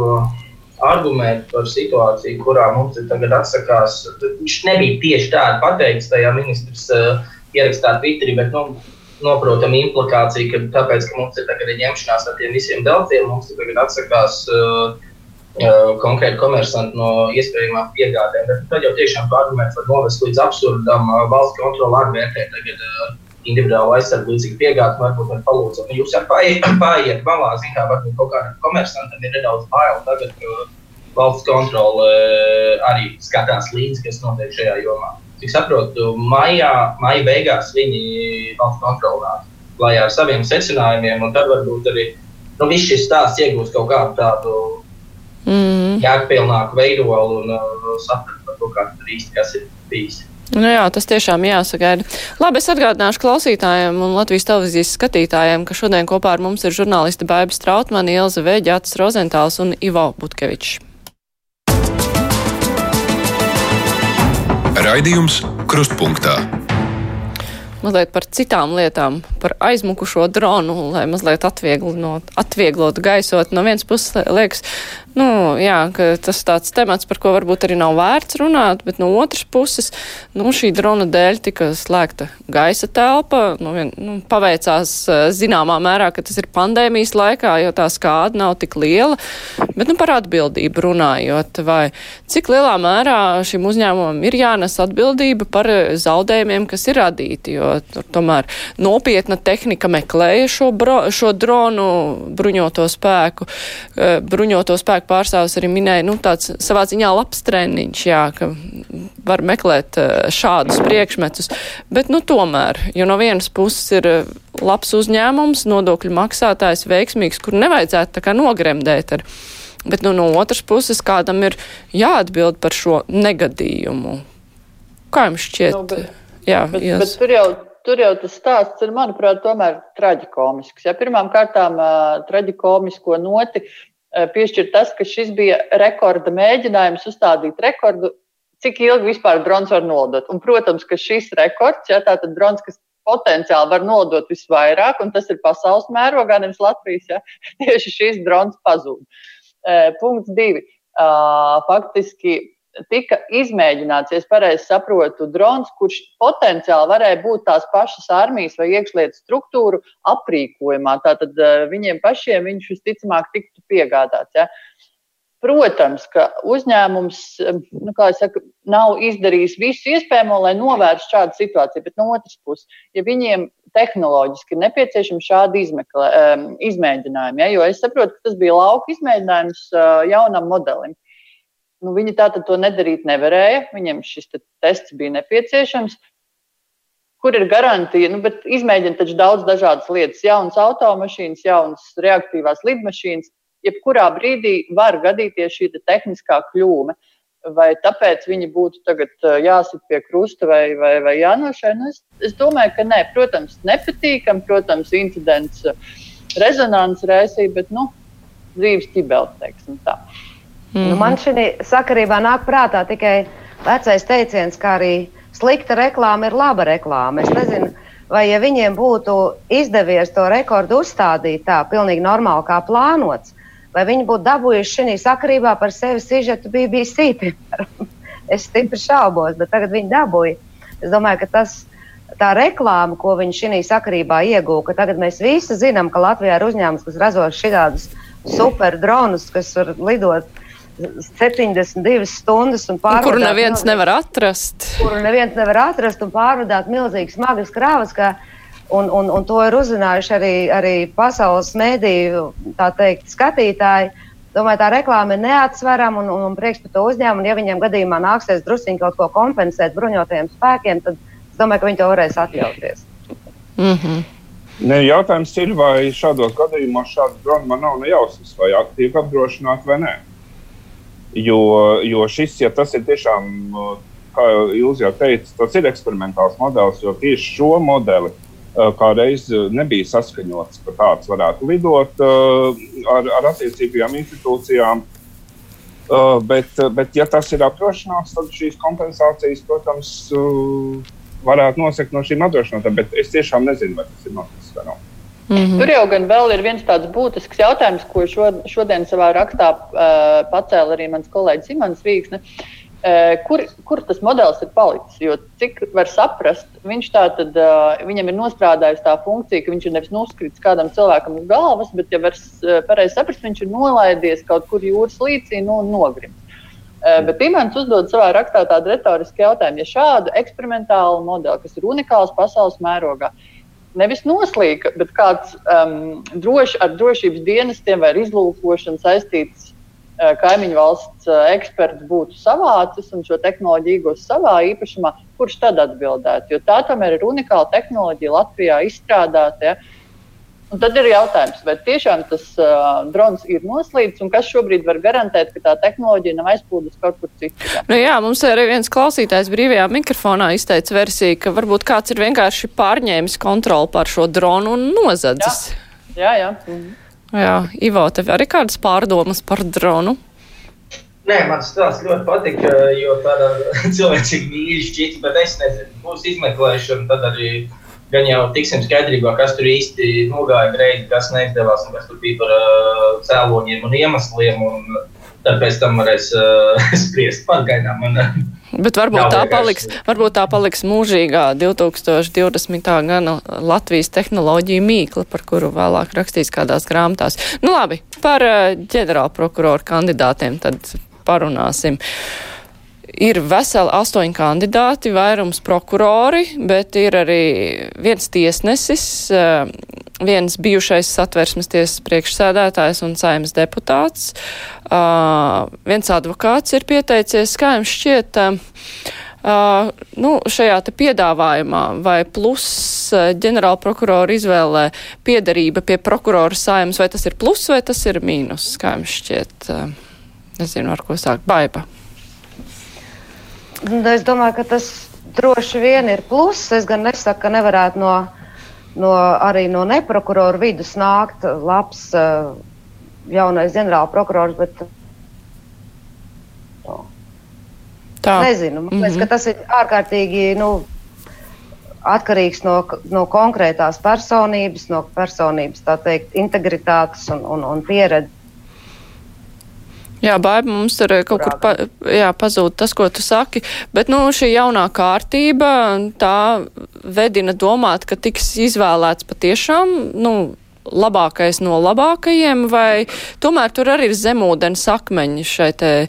argumentu par situāciju, kurā mums tagad atsakās. Viņš nebija tieši tāda pateikts tajā ministrs uh, ierakstā Twitterī, bet nu, noprotam implikācija, ka tāpēc, ka mums ir tagad ņemšanās ar tiem visiem deltiem, mums tagad atsakās uh, Uh, konkrēti komersanti no iespējamām piegādēm. Bet tad jau tiešām arguments var novest līdz absurdam. Uh, valsts kontrole arī vērtē tagad uh, individuālu aizsardzību līdzīgi piegādes, varbūt var palūdzēt. Nu, jūs jau pāriet, pāriet malā, zināt, kā varbūt kaut kādam komersantam ir nedaudz bail tagad, ka valsts kontrole eh, arī skatās līdzi, kas notiek šajā jomā. Cik saprotu, maijā, maija beigās viņi valsts kontrolē klājā ar saviem secinājumiem, un tad varbūt arī nu, viss šis stāsts iegūs kaut kādu tādu mm. jēgpilnāku veidolu un uh, sapratu par to, kā tur īsti kas ir bijis. Nu jā, tas tiešām jāsagaida. Labi, es atgādināšu klausītājiem un Latvijas televīzijas skatītājiem, ka šodien kopā ar mums ir žurnālisti Baiba Strautmani, Ilza Vēģāts Rozentāls un Ivo Butkevičs. Raidījums Krustpunktā. mazliet par citām lietām, par aizmukušo dronu, lai mazliet atvieglot, atvieglot gaisot. No vienas puses liekas, nu, jā, tas tāds temats, par ko varbūt arī nav vērts runāt, bet no otras puses, nu, šī drona dēļ tika slēgta gaisa telpa. Nu, vien, nu, paveicās zināmā mērā, ka tas ir pandēmijas laikā, jo tā skāda nav tik liela, bet, nu, par atbildību runājot, vai cik lielā mērā šim uzņēmumam ir jānes atbildība par zaudējumiem, kas ir radīti, jo tur tomēr nopietna tehnika meklēja šo, bro, šo dronu bruņoto spēku. Bruņoto spēku pārstāvs arī minēja, nu, tāds savā ziņā labs treniņš, jā, ka var meklēt šādus priekšmetus, bet, nu, tomēr, jo no vienas puses ir labs uzņēmums, nodokļu maksātājs veiksmīgs, kur nevajadzētu tā kā nogremdēt ar. Bet nu, no otras puses, kādam ir jāatbild par šo negadījumu. Kā jums šķiet? Nu, bet, Jā, bet, yes. bet tur, jau, tur jau tas stāsts ir, manuprāt, tomēr traģikomisks. Ja pirmām kārtām uh, traģikomisko noti uh, piešķir tas, ka šis bija rekorda mēģinājums uzstādīt rekordu, cik ilgi vispār drons var nolidot. Un, protams, ka šis rekords, ja tātad drons, kas potenciāli var nodot visvairāk, un tas ir pasaules mērogā, nevis Latvijas, ja *laughs* tieši šis drons pazūd. Uh, punkts divi. Uh, faktiski tika izmēģināts, ja es pareizi saprotu, drons, kurš potenciāli varēja būt tās pašas armijas vai iekšlietu struktūru aprīkojumā. Tātad uh, viņiem pašiem viņš visticamāk tiktu piegādāts. Ja. Protams, ka uzņēmums nu, saka, nav izdarījis visu iespējamo, lai novērstu šādu situāciju, bet no otras puses, ja viņiem tehnoloģiski ir nepieciešami šādi izmekle, um, izmēģinājumi, ja, jo es saprotu, ka tas bija lauka izmēģinājums uh, jaunam modelim. Nu, viņi tātad to nedarīt nevarēja. Viņiem šis te tests bija nepieciešams. Kur ir garantija? Nu, izmēģina taču daudz dažādas lietas, jaunas automašīnas, jaunas reaktīvās lidmašīnas. Jebkurā brīdī var gadīties šī te tehniskā kļūme. Vai tāpēc viņi būtu tagad jāsit pie krusta vai, vai, vai jānošai? Nu, es, es domāju, ka nē. Protams, nepatīkam, protams, incidents rezonanses raisīja, bet nu, dzīves ķibeli, teiksim tā. Mm -hmm. nu, man šī sakarībā nāk prātā tikai vecais teiciens, ka arī slikta reklāma ir laba reklāma. Es nezinu, vai ja viņiem būtu izdevies to rekordu uzstādīt tā, pilnīgi normāli kā plānots, vai viņi būtu dabūjuši šī sakarībā par sevi sižetu BBC. *laughs* Piemēram. Es stipri šaubos, bet tagad viņi dabūja. Es domāju, ka tas tā reklāma, ko viņi šī sakarībā ieguva, ka tagad mēs visi zinām, ka Latvijā ir uzņēmums, kas ražo šādus super dronus, kas var lidot 72 stundas un pārvadāt. Kuru neviens milzīgas, nevar atrast. Kuru neviens nevar atrast un pārvadāt milzīgas smagas krāvas. Kā, un, un, un to ir uzzinājuši arī, arī pasaules mēdīju teikt, skatītāji. Domāju, tā reklāma ir neatsverama un, un, un priekš par to uzņēmumu. Ja viņiem gadījumā nāksies druskuļi kaut ko kompensēt bruņotajiem spēkiem, tad es domāju, ka viņi to varēs atļauties. Mm -hmm. Ne, jautājums ir, vai šādos gadījumos šāda drona nav nejausmas, vai tiek apdrošināta vai nē. Jo, jo šis, ja tas ir tiešām, kā jūs jau teicāt, tas ir eksperimentāls modelis, jo tieši šo modeli kādreiz nebija saskaņots, ka tāds varētu lidot ar, ar attiecīgajām institūcijām. Bet, bet, ja tas ir apdrošināts, tad šīs kompensācijas, protams, varētu nosekt no šīm apdrošinātām. Bet es tiešām nezinu, vai tas ir noticis vai nav. Mm -hmm. Tur jau gan vēl ir viens tāds būtisks jautājums, ko šo, šodien savā rakstā uh, pacēla arī mans kolēģis Imants Rīgsne. Uh, kur, kur tas modelis ir palicis? Jo, cik var saprast, viņš tā tad, uh, viņam ir nostrādājusi tā funkcija, ka viņš ir nevis noskrits kādam cilvēkam uz galvas, bet, ja var uh, pareizi saprast, viņš ir nolaidies kaut kur jūras līcī nu, un nogrims. Uh, bet Imants uzdod savā rakstā tādu retorisku jautājumu, ja šādu eksperimentālu modeli, kas ir unikāls pasaules mērogā, uh, nevis noslīka, bet kāds um, droši, ar drošības dienestiem vai izlūkošanu saistīts uh, kaimiņu valsts uh, eksperts būtu savācis un šo tehnoloģiju iegūst savā īpašumā, kurš tad atbildētu? Jo tā tomēr ir unikāla tehnoloģija Latvijā izstrādāta. Ja? Un tad ir jautājums, vai tiešām tas uh, drons ir noslīdis un kas šobrīd var garantēt, ka tā tehnoloģija nav aizplūdusi kaut kur citur. Nu jā, mums arī viens klausītājs brīvajā mikrofonā izteica versiju, ka varbūt kāds ir vienkārši pārņēmis kontroli pār šo dronu un nozadzis. Jā, jā. jā. Mhm. jā Ivo, tev arī kādas pārdomas par dronu? Nē, man tas stāsts ļoti patīk, jo tāda *laughs* cilvēcīga mīļa šķiet, bet es nezinu, būs izmeklēšana, tad arī gan jau tiksim skaidrībā, kas tur īsti nogāja greizi, kas neizdevās, un kas tur bija par uh, cēloņiem un iemesliem. Un, Tad pēc tam varēs uh, *laughs* spriest par gaidām. Un, Bet varbūt tā, paliks, varbūt tā paliks mūžīgā 2020. gada Latvijas tehnoloģija mīkla, par kuru vēlāk rakstīs kādās grāmatās. Nu labi, par ģenerāla prokuroru kandidātiem tad parunāsim. Uh, ir veseli astoņi kandidāti, vairums prokurori, bet ir arī viens tiesnesis, eh, viens bijušais satversmes tiesas priekšsēdētājs un saimas deputāts, eh, viens advokāts ir pieteicies, kā jums šķiet. Uh, nu, šajā piedāvājumā vai plus ģenerāla prokurora izvēlē piedarība pie prokurora saimas, vai tas ir plus vai tas ir mīnus, kā jums šķiet? Uh, nezinu, ar ko sākt baiba. Nu, es domāju, ka tas droši vien ir pluss. Es gan nesaku, ka nevarētu no, no, arī no neprokuroru vidus nākt labs uh, jaunais ģenerāla prokurors. Bet, no. Tā. Nezinu, man liekas, mm -hmm. tas ir ārkārtīgi nu, atkarīgs no, no konkrētās personības, no personības teikt, integritātes un, un, un pieredzes. Jā, baiba mums tur eh, kaut kur pa, jā, pazūd tas, ko tu saki, bet nu, šī jaunā kārtība tā vedina domāt, ka tiks izvēlēts patiešām, nu, labākais no labākajiem, vai tomēr tur arī ir zemūdens akmeņi šai te e,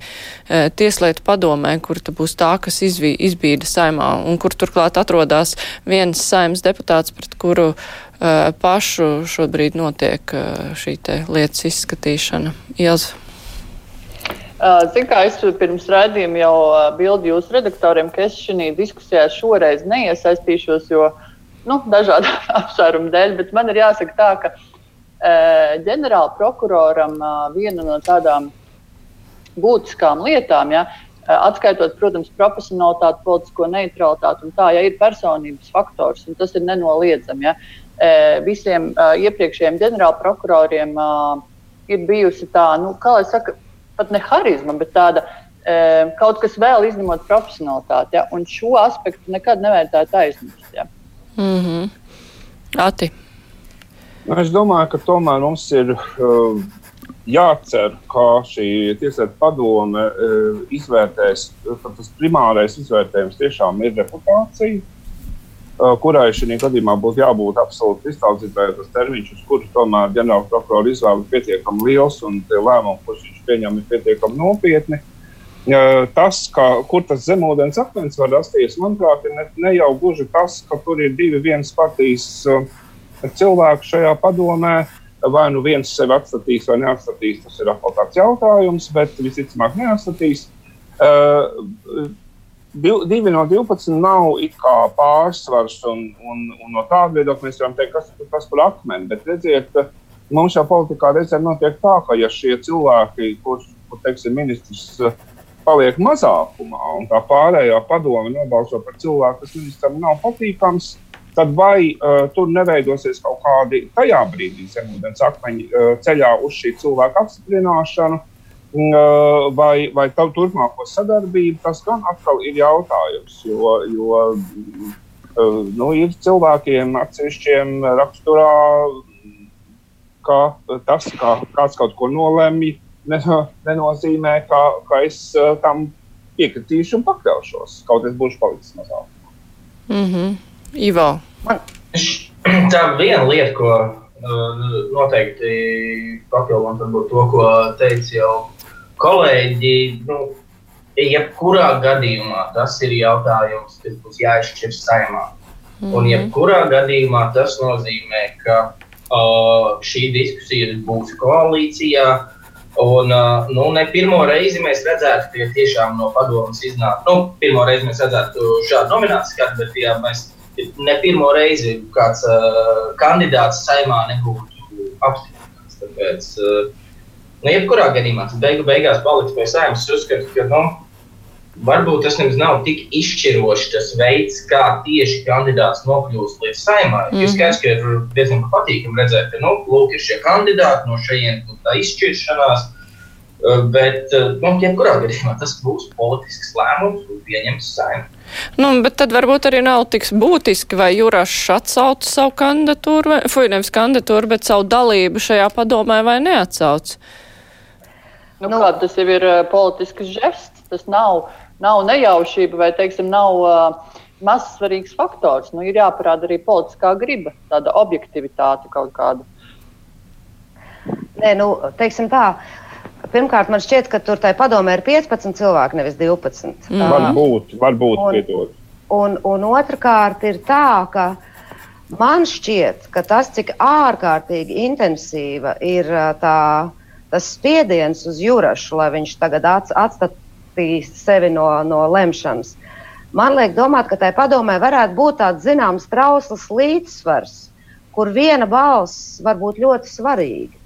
tieslietu padomē, kur ta būs tā, kas izvī, izbīda saimā, un kur turklāt atrodās viens saimas deputāts, pret kuru e, pašu šobrīd notiek e, šī te lietas izskatīšana. Ielza. Ziniet, kā es pirms raidījuma jau bildu jūsu redaktoriem, ka es šajā diskusijā šoreiz neiesaistīšos, jo nu, dažādu *laughs* apsvērumu dēļ, bet man ir jāsaka tā, ka ģenerāla prokuroram viena no tādām būtiskām lietām, ja, atskaitot, protams, profesionālitāti, politisko neutralitāti un tā, ja ir personības faktors, un tas ir nenoliedzami. Ja, visiem iepriekšējiem ģenerāla prokuroriem ir bijusi tā, nu, kā lai saka, pat ne harizma, bet tāda e, kaut kas vēl izņemot profesionālitāti. Ja? Un šo aspektu nekad nevajadzētu aizmirst. Ja? Mm -hmm. Ati. Nu, es domāju, ka tomēr mums ir uh, jācer, ka šī tieslietu padome uh, izvērtēs, ka tas primārais izvērtējums tiešām ir reputācija kurai šī gadījumā būtu jābūt absolūti iztaujāts tas termiņš, uz kuru tomēr ģenerāla prokurora izvēle ir pietiekami liels un lēmumi, kurus viņš pieņem, ir pietiekami nopietni. Tas, ka, kur tas zemūdens akmens var rasties, manuprāt, ir ne, ne jau gluži tas, ka tur ir divi vienas partijas cilvēki šajā padomē. Vai nu viens sevi atstatīs vai neatstatīs, tas ir atkal tāds jautājums, bet visticamāk neatstatīs. Uh, divi no 12 nav pārsvars, un, un, un no tāda viedokļa mēs varam teikt, kas ir tas par akmeni. Bet redziet, mums jau politikā reizēm notiek tā, ka ja šie cilvēki, kurš, kur teiksim, ministrs paliek mazākumā, un tā pārējā padome nobalso par cilvēku, kas ministram nav patīkams, tad vai uh, tur neveidosies kaut kādi tajā brīdī zemūdens akmeņi uh, ceļā uz šī cilvēka apstiprināšanu vai, vai tavu turpmāko sadarbību, tas gan atkal ir jautājums. Jo, jo nu, ir cilvēkiem atsevišķiem raksturā, ka tas, ka kāds kaut ko nolemj, nenozīmē, ka, ka es tam piekritīšu un pakļaušos. Kaut es būšu palicis mazāk. Mm -hmm. Ivo. Man... Tā viena lieta, ko noteikti papildināt to, ko teica jau kolēģi, nu, jebkurā gadījumā tas ir jautājums, kas būs jāizšķir saimā. Mm -hmm. Un mhm. jebkurā gadījumā tas nozīmē, ka uh, šī diskusija būs koalīcijā. Un, uh, nu, ne pirmo reizi mēs redzētu, ka tiešām no padomus iznāk. Nu, pirmo reizi mēs redzētu šādu nomināciju, bet jā, mēs ne pirmo reizi kāds uh, kandidāts saimā nebūtu apstiprināts. Tāpēc, uh, Nu, jebkurā gadījumā tas beigu beigās paliks pie saimnes. Es uzskatu, ka nu, varbūt tas nemaz nav tik izšķiroši tas veids, kā tieši kandidāts nokļūst līdz saimai. Mm. Ir skaidrs, ka ir diezgan patīkami redzēt, ka nu, lūk, ir šie kandidāti, no šejienes tā izšķiršanās. Uh, bet, uh, nu, jebkurā gadījumā tas būs politisks lēmums un pieņems saimnieks. Nu, bet tad varbūt arī nav tik būtiski, vai Jurašs atsauc savu kandidatūru, vai, fuj, nevis kandidatūru, bet savu dalību šajā padomē vai neatsauc. Nu, nu, kā, tas jau ir uh, politisks žests, tas nav, nav nejaušība vai, teiksim, nav uh, mazs svarīgs faktors. Nu, ir jāparāda arī politiskā griba, tāda objektivitāte kaut kāda. Nē, nu, teiksim tā, Pirmkārt, man šķiet, ka tur tajā padomē ir 15 cilvēki, nevis 12. Mm. Varbūt, varbūt un, piedod. Un, un otrkārt ir tā, ka man šķiet, ka tas, cik ārkārtīgi intensīva ir tā, tas spiediens uz Jurašu, lai viņš tagad atstatīs sevi no, no lemšanas, man liek domāt, ka tajā padomē varētu būt tāds zināms trausls līdzsvars, kur viena balss var būt ļoti svarīga.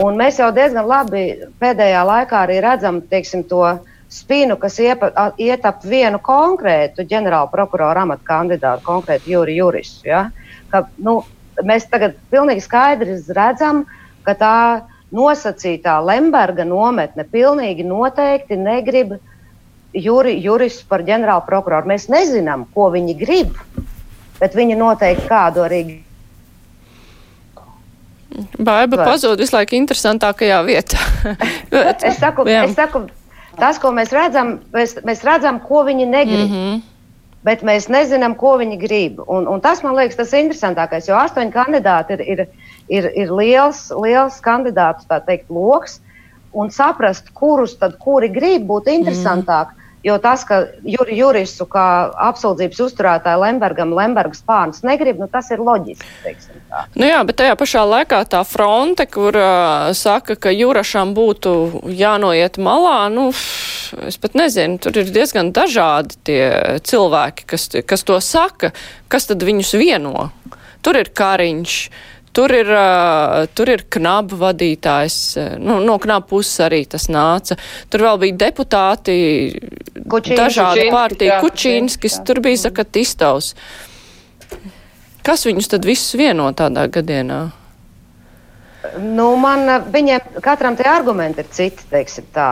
Un mēs jau diezgan labi pēdējā laikā arī redzam teiksim, to spīnu, kas iepa, iet ap vienu konkrētu ģenerāla prokurora amata kandidātu, konkrētu jūri juristu. Ja? Ka, nu, mēs tagad pilnīgi skaidri redzam, ka tā nosacītā Lemberga nometne pilnīgi noteikti negrib juri, juristu par ģenerāla prokuroru. Mēs nezinām, ko viņi grib, bet viņi noteikti kādu arī Baiba pazūd visu laiku interesantākajā vietā. *laughs* es, saku, Jā. es saku, tas, ko mēs redzam, mēs, mēs redzam, ko viņi negrib. Mm -hmm. Bet mēs nezinām, ko viņi grib. Un, un tas man liekas tas interesantākais, jo astoņi kandidāti ir, ir, ir, ir liels, liels kandidātu teikt, lokus. Un saprast, kurus tad kuri grib, būtu interesantāk. Mm. Jo tas, ka juri, juristu kā apsūdzības uzturētāja Lembergam, Lembergas pārnes negrib, nu, tas ir loģiski. Nu jā, bet tajā pašā laikā tā fronte, kur uh, saka, ka jurašam būtu jānoiet malā, nu, es pat nezinu, tur ir diezgan dažādi tie cilvēki, kas, kas to saka, kas tad viņus vieno. Tur ir Kariņš, Tur ir, tur ir knabu vadītājs, nu, no knabu puses arī tas nāca. Tur vēl bija deputāti, Kučīns, dažādi partija, Kučīnskis, tur bija Zakatistovs. Kas viņus tad visus vieno tādā gadienā? Nu, man, viņiem katram tie argumenti ir citi, teiksim tā.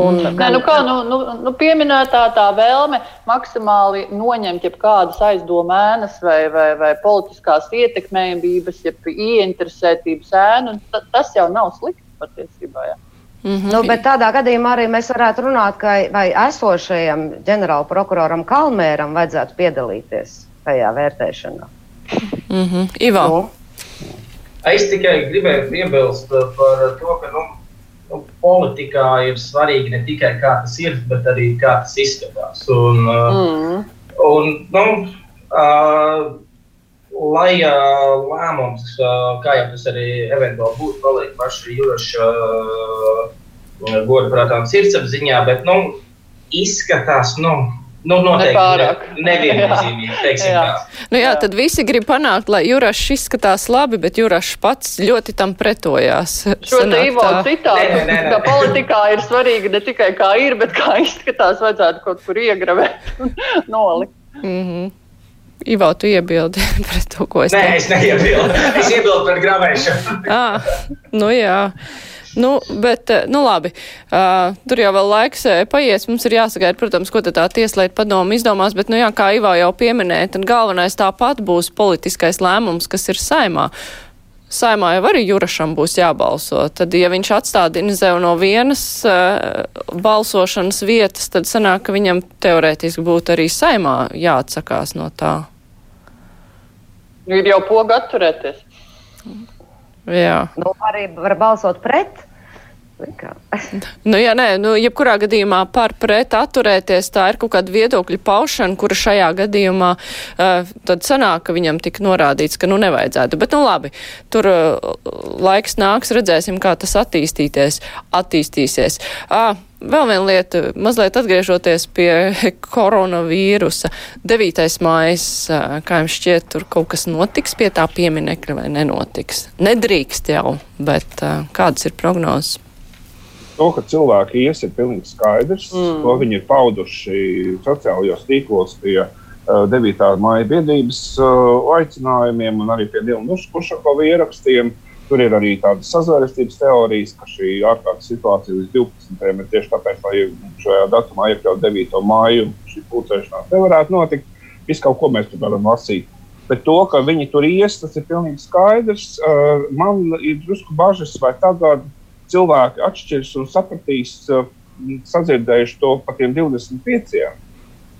Un, mm. Nē, nu kā, nu, nu, nu pieminētā tā vēlme maksimāli noņemt jebkādas aizdomēnas vai, vai, vai politiskās ietekmējumības, jeb ieinteresētības ēnu, tas jau nav slikti patiesībā. Jā. Mm -hmm. nu, bet tādā gadījumā arī mēs varētu runāt, ka vai esošajam ģenerāla prokuroram Kalmēram vajadzētu piedalīties tajā vērtēšanā. Mm -hmm. Ivo. Nu? Es tikai gribēju piebilst par to, ka nu, nu, politikā ir svarīgi ne tikai kā tas ir, bet arī kā tas izskatās. Un, uh, mm. un, nu, uh, lai uh, lēmums, uh, kā jau tas arī eventuāli būtu, paliek paša Juraša uh, godprātām sirdsapziņā, bet nu, izskatās, nu, Nu, noteikti neviennozīmīgi. *laughs* jā. Nu, jā, tad visi grib panākt, lai Jurašs izskatās labi, bet Jurašs pats ļoti tam pretojās. Šo te Ivo citātu, ka politikā ir svarīgi ne tikai kā ir, bet kā izskatās, vajadzētu kaut kur iegravēt un *laughs* nolikt. Mm -hmm. Ivo, tu iebildi *laughs* pret to, ko es teicu. Nē, es neiebildu. Es iebildu pret gravēšanu. ah, nu jā. Nu, bet, eh, nu labi, uh, tur jau vēl laiks uh, paies. Mums ir jāsagaida, protams, ko tā tieslietu padoma izdomās, bet, nu jā, kā Ivā jau pieminēja, tad galvenais tāpat būs politiskais lēmums, kas ir saimā. Saimā jau arī Jurašam būs jābalso. Tad, ja viņš atstādina sev no vienas uh, balsošanas vietas, tad sanāk, ka viņam teorētiski būtu arī saimā jāatsakās no tā. Ir jau poga atturēties. Jā. Nu, arī var balsot pret. *laughs* nu, jā, nē, nu, jebkurā gadījumā par pret atturēties, tā ir kaut kāda viedokļa paušana, kura šajā gadījumā uh, tad sanāk, ka viņam tika norādīts, ka nu nevajadzētu. Bet, nu labi, tur uh, laiks nāks, redzēsim, kā tas attīstīties, attīstīsies. Uh, Vēl viena lieta, mazliet atgriežoties pie *laughs* koronavīrusa. 9. mājas, kā jums šķiet, tur kaut kas notiks pie tā pieminekļa vai nenotiks? Nedrīkst jau, bet kādas ir prognozes? To, ka cilvēki ies, ir pilnīgi skaidrs. Mm. To viņi ir pauduši sociālajos tīklos pie uh, 9. māja biedrības uh, aicinājumiem un arī pie Dilna Ušakova ierakstiem. Tur ir arī tādas sazvērestības teorijas, ka šī ārkārtas situācija līdz 12. ir tieši tāpēc, lai šajā datumā iekļautu 9. māju, šī pulcēšanās nevarētu notikt. Visu kaut ko mēs tur varam lasīt. Bet to, ka viņi tur ies, tas ir pilnīgi skaidrs. Uh, man ir drusku bažas, vai tagad cilvēki atšķirs un sapratīs, uh, sadzirdējuši to par tiem 25.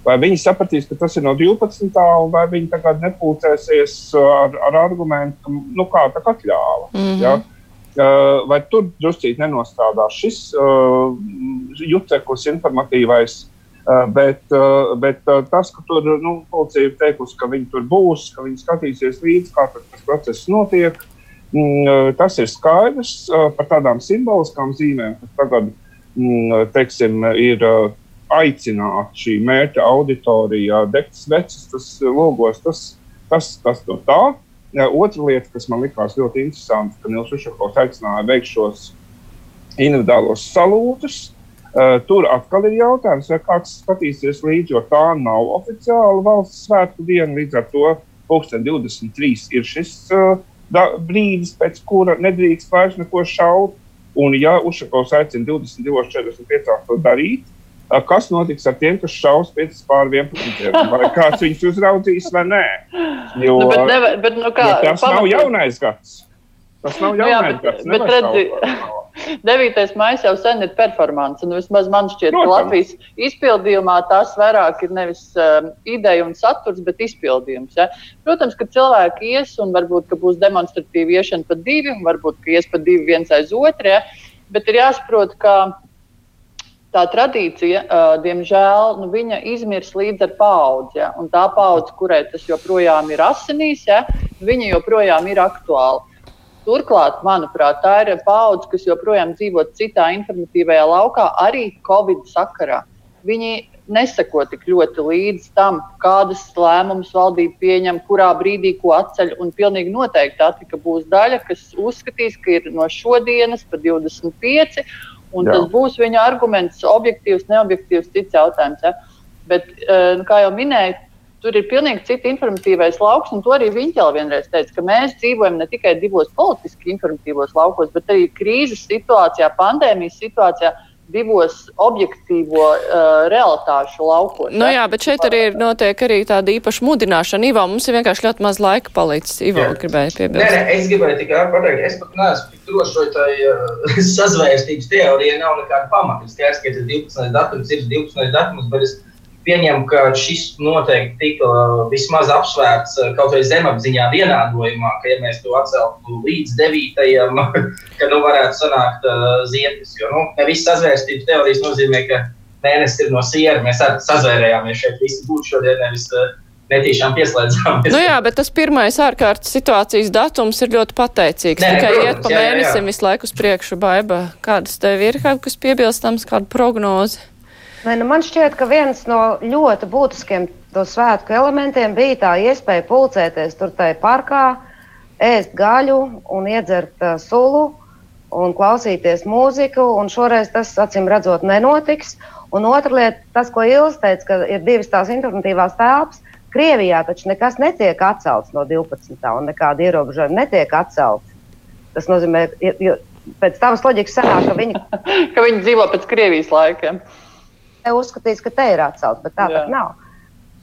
Vai viņi sapratīs, ka tas ir no 12. vai viņi tagad nepūcēsies ar, ar argumentu, ka nu, kā tā atļāva. Mm -hmm. ja? Uh, vai tur druskuļi nenostrādās šis uh, juteklis, informatīvais Uh, bet, uh, bet uh, tas, ka tur nu, policija ir teikusi, ka viņi tur būs, ka viņi skatīsies līdzi, kā tas process notiek, mm, tas ir skaidrs par tādām simboliskām zīmēm, kas tagad mm, teiksim, ir aicināti šī mērķa auditorijā, degt sveces, tas logos, tas, tas, tas no tā. Otra lieta, kas man likās ļoti interesanta, ka Nils Ušakovs aicināja veikt šos individuālos salūtus, tur atkal ir jautājums, vai kāds skatīsies līdzi, jo tā nav oficiāla valsts svētku diena. Līdz ar to 2023 ir šis uh, brīdis, pēc kura nedrīkst vairs neko šaut. Un, ja Ušakovs aicina 22.45 to darīt, kas notiks ar tiem, kas šaus pēc pār 11. *laughs* Vai kāds viņus uzraudzīs vai nē? Jo, nu, bet neva, bet, nu kā, jo tas pamatīt. nav jaunais gads. Tas nav jaunais Jā, bet, gads. Bet, redzi, 9. *laughs* maija jau sen ir performance. Vismaz man šķiet, Protams. ka Latvijas izpildījumā tās vairāk ir nevis uh, ideja un saturs, bet izpildījums. Ja? Protams, ka cilvēki ies un varbūt būs demonstratīvi iešana pa divi, un varbūt ies pa divi viens aiz otru. Ja? Bet ir jāsaprot, ka tā tradīcija, uh, diemžēl, nu, izmirs līdz ar paudzi. Ja? Un tā paudze, kurai tas joprojām ir asinīs, ja? viņa joprojām ir aktuāla. Turklāt, manuprāt, tā ir paudze, kas joprojām dzīvo citā informatīvajā laukā, arī Covid sakarā. Viņi neseko tik ļoti līdz tam, kādas lēmumus valdība pieņem, kurā brīdī ko atceļ. Un pilnīgi noteikti Atika būs daļa, kas uzskatīs, ka ir no šodienas pa 25, un Jā. tas būs viņa arguments, objektīvs, neobjektīvs, cits jautājums. Ja? Bet, eh, kā jau minēju, Tur ir pilnīgi cits informatīvais lauks, un to arī viņa vienreiz teica, ka mēs dzīvojam ne tikai divos politiski informatīvos laukos, bet arī krīzes situācijā, pandēmijas situācijā divos objektīvo uh, realitāšu laukos. Nu jā, bet šeit arī notiek arī tāda īpaša mudināšana. Ivo, mums ir vienkārši ļoti maz laika palicis. Ivo jā. gribēja piebilst. Nē, nē, es gribēju tikai pateikt, es pat neesmu tik drošs, vai tā uh, *laughs* sazvērstības teorija nav nekāda pamata. Es tikai skaidrs, ka 12. datums ir 12. datums, bet es pieņem, ka šis noteikti tika uh, vismaz apsvērts uh, kaut vai zemapziņā vienādojumā, ka, ja mēs to atceltu līdz 9. *laughs* ka nu varētu sanākt uh, ziepes. Jo nu, viss sazvērstības teorijas nozīmē, ka mēnesis ir no siera. Mēs sazvērējāmies šeit visi būt šodien, nevis uh, netīšām pieslēdzāmies. Nu jā, bet tas pirmais ārkārtas situācijas datums ir ļoti pateicīgs. Nē, Tikai protams, iet pa jā, mēnesim jā, jā. visu laiku uz priekšu, baiba. Kādas tev ir kaut kas piebilstams, kāda prognoze? Vai, nu man šķiet, ka viens no ļoti būtiskiem to svētku elementiem bija tā iespēja pulcēties tur tajā parkā, ēst gaļu un iedzert uh, sulu un klausīties mūziku. Un šoreiz tas, acīm redzot, nenotiks. Un otra lieta, tas, ko Ilse teica, ka ir divas tās informatīvās telpas. Krievijā taču nekas netiek atcelts no 12. un nekāda ierobežojuma netiek atcelts. Tas nozīmē, ka pēc tavas loģikas sanāk, ka viņi, *laughs* ka viņi dzīvo pēc Krievijas laikiem uzskatīs, ka te ir atcelts, bet tā jā. tak nav.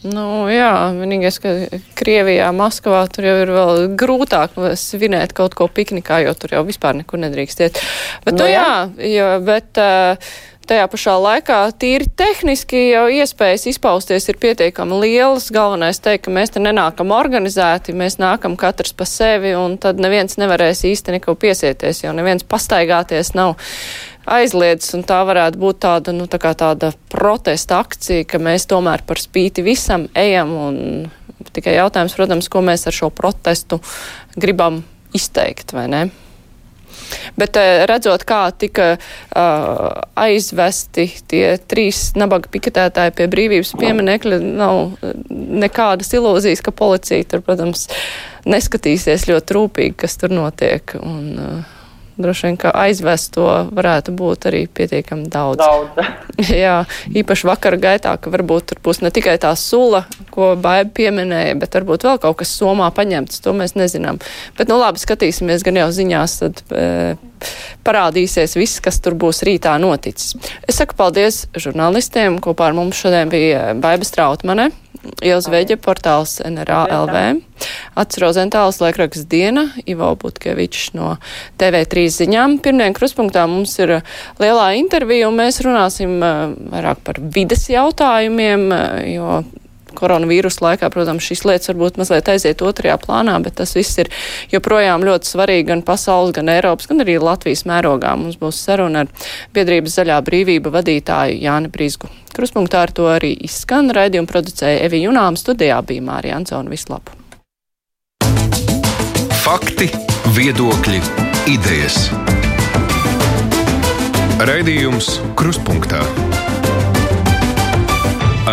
Nu, jā, vienīgais, ka Krievijā, Maskavā tur jau ir vēl grūtāk svinēt kaut ko piknikā, jo tur jau vispār nekur nedrīkst iet. Bet, nu, nu jā, jā bet uh, tajā pašā laikā tīri tehniski jau iespējas izpausties ir pietiekami lielas. Galvenais teikt, ka mēs te nenākam organizēti, mēs nākam katrs pa sevi, un tad neviens nevarēs īsti neko piesieties, jo neviens pastaigāties nav aizliedzis, un tā varētu būt tāda, nu, tā kā tāda protesta akcija, ka mēs tomēr par spīti visam ejam, un tikai jautājums, protams, ko mēs ar šo protestu gribam izteikt, vai ne? Bet eh, redzot, kā tika uh, aizvesti tie trīs nabaga piketētāji pie brīvības pieminekļa, nav nekādas ilūzijas, ka policija tur, protams, neskatīsies ļoti rūpīgi, kas tur notiek. Un, uh, droši vien, ka aizvest to varētu būt arī pietiekami daudz. Daudz. *laughs* Jā, īpaši vakara gaitā, ka varbūt tur būs ne tikai tā sula, ko baiba pieminēja, bet varbūt vēl kaut kas somā paņemts, to mēs nezinām. Bet, nu labi, skatīsimies gan jau ziņās, tad e, parādīsies viss, kas tur būs rītā noticis. Es saku paldies žurnālistiem, kopā ar mums šodien bija Baiba Strautmane, Iels Veģa portāls NRA LV, Ats Rozentāls laikraksts Diena, Ivo Butkevičs no TV3 ziņām. Pirmdien kruspunktā mums ir lielā intervija, un mēs runāsim eh, vairāk par vides jautājumiem, eh, jo koronavīrusa laikā, protams, šīs lietas varbūt mazliet aiziet otrajā plānā, bet tas viss ir joprojām ļoti svarīgi gan pasaules, gan Eiropas, gan arī Latvijas mērogā. Mums būs saruna ar biedrības zaļā brīvība vadītāju Jāni Brīsgu. Kruspunktā ar to arī izskan raidījumu producēja Evi Junām, studijā bija Mārija Ansona Vislapu. Fakti, viedokļi, idejas. Raidījums Kruspunktā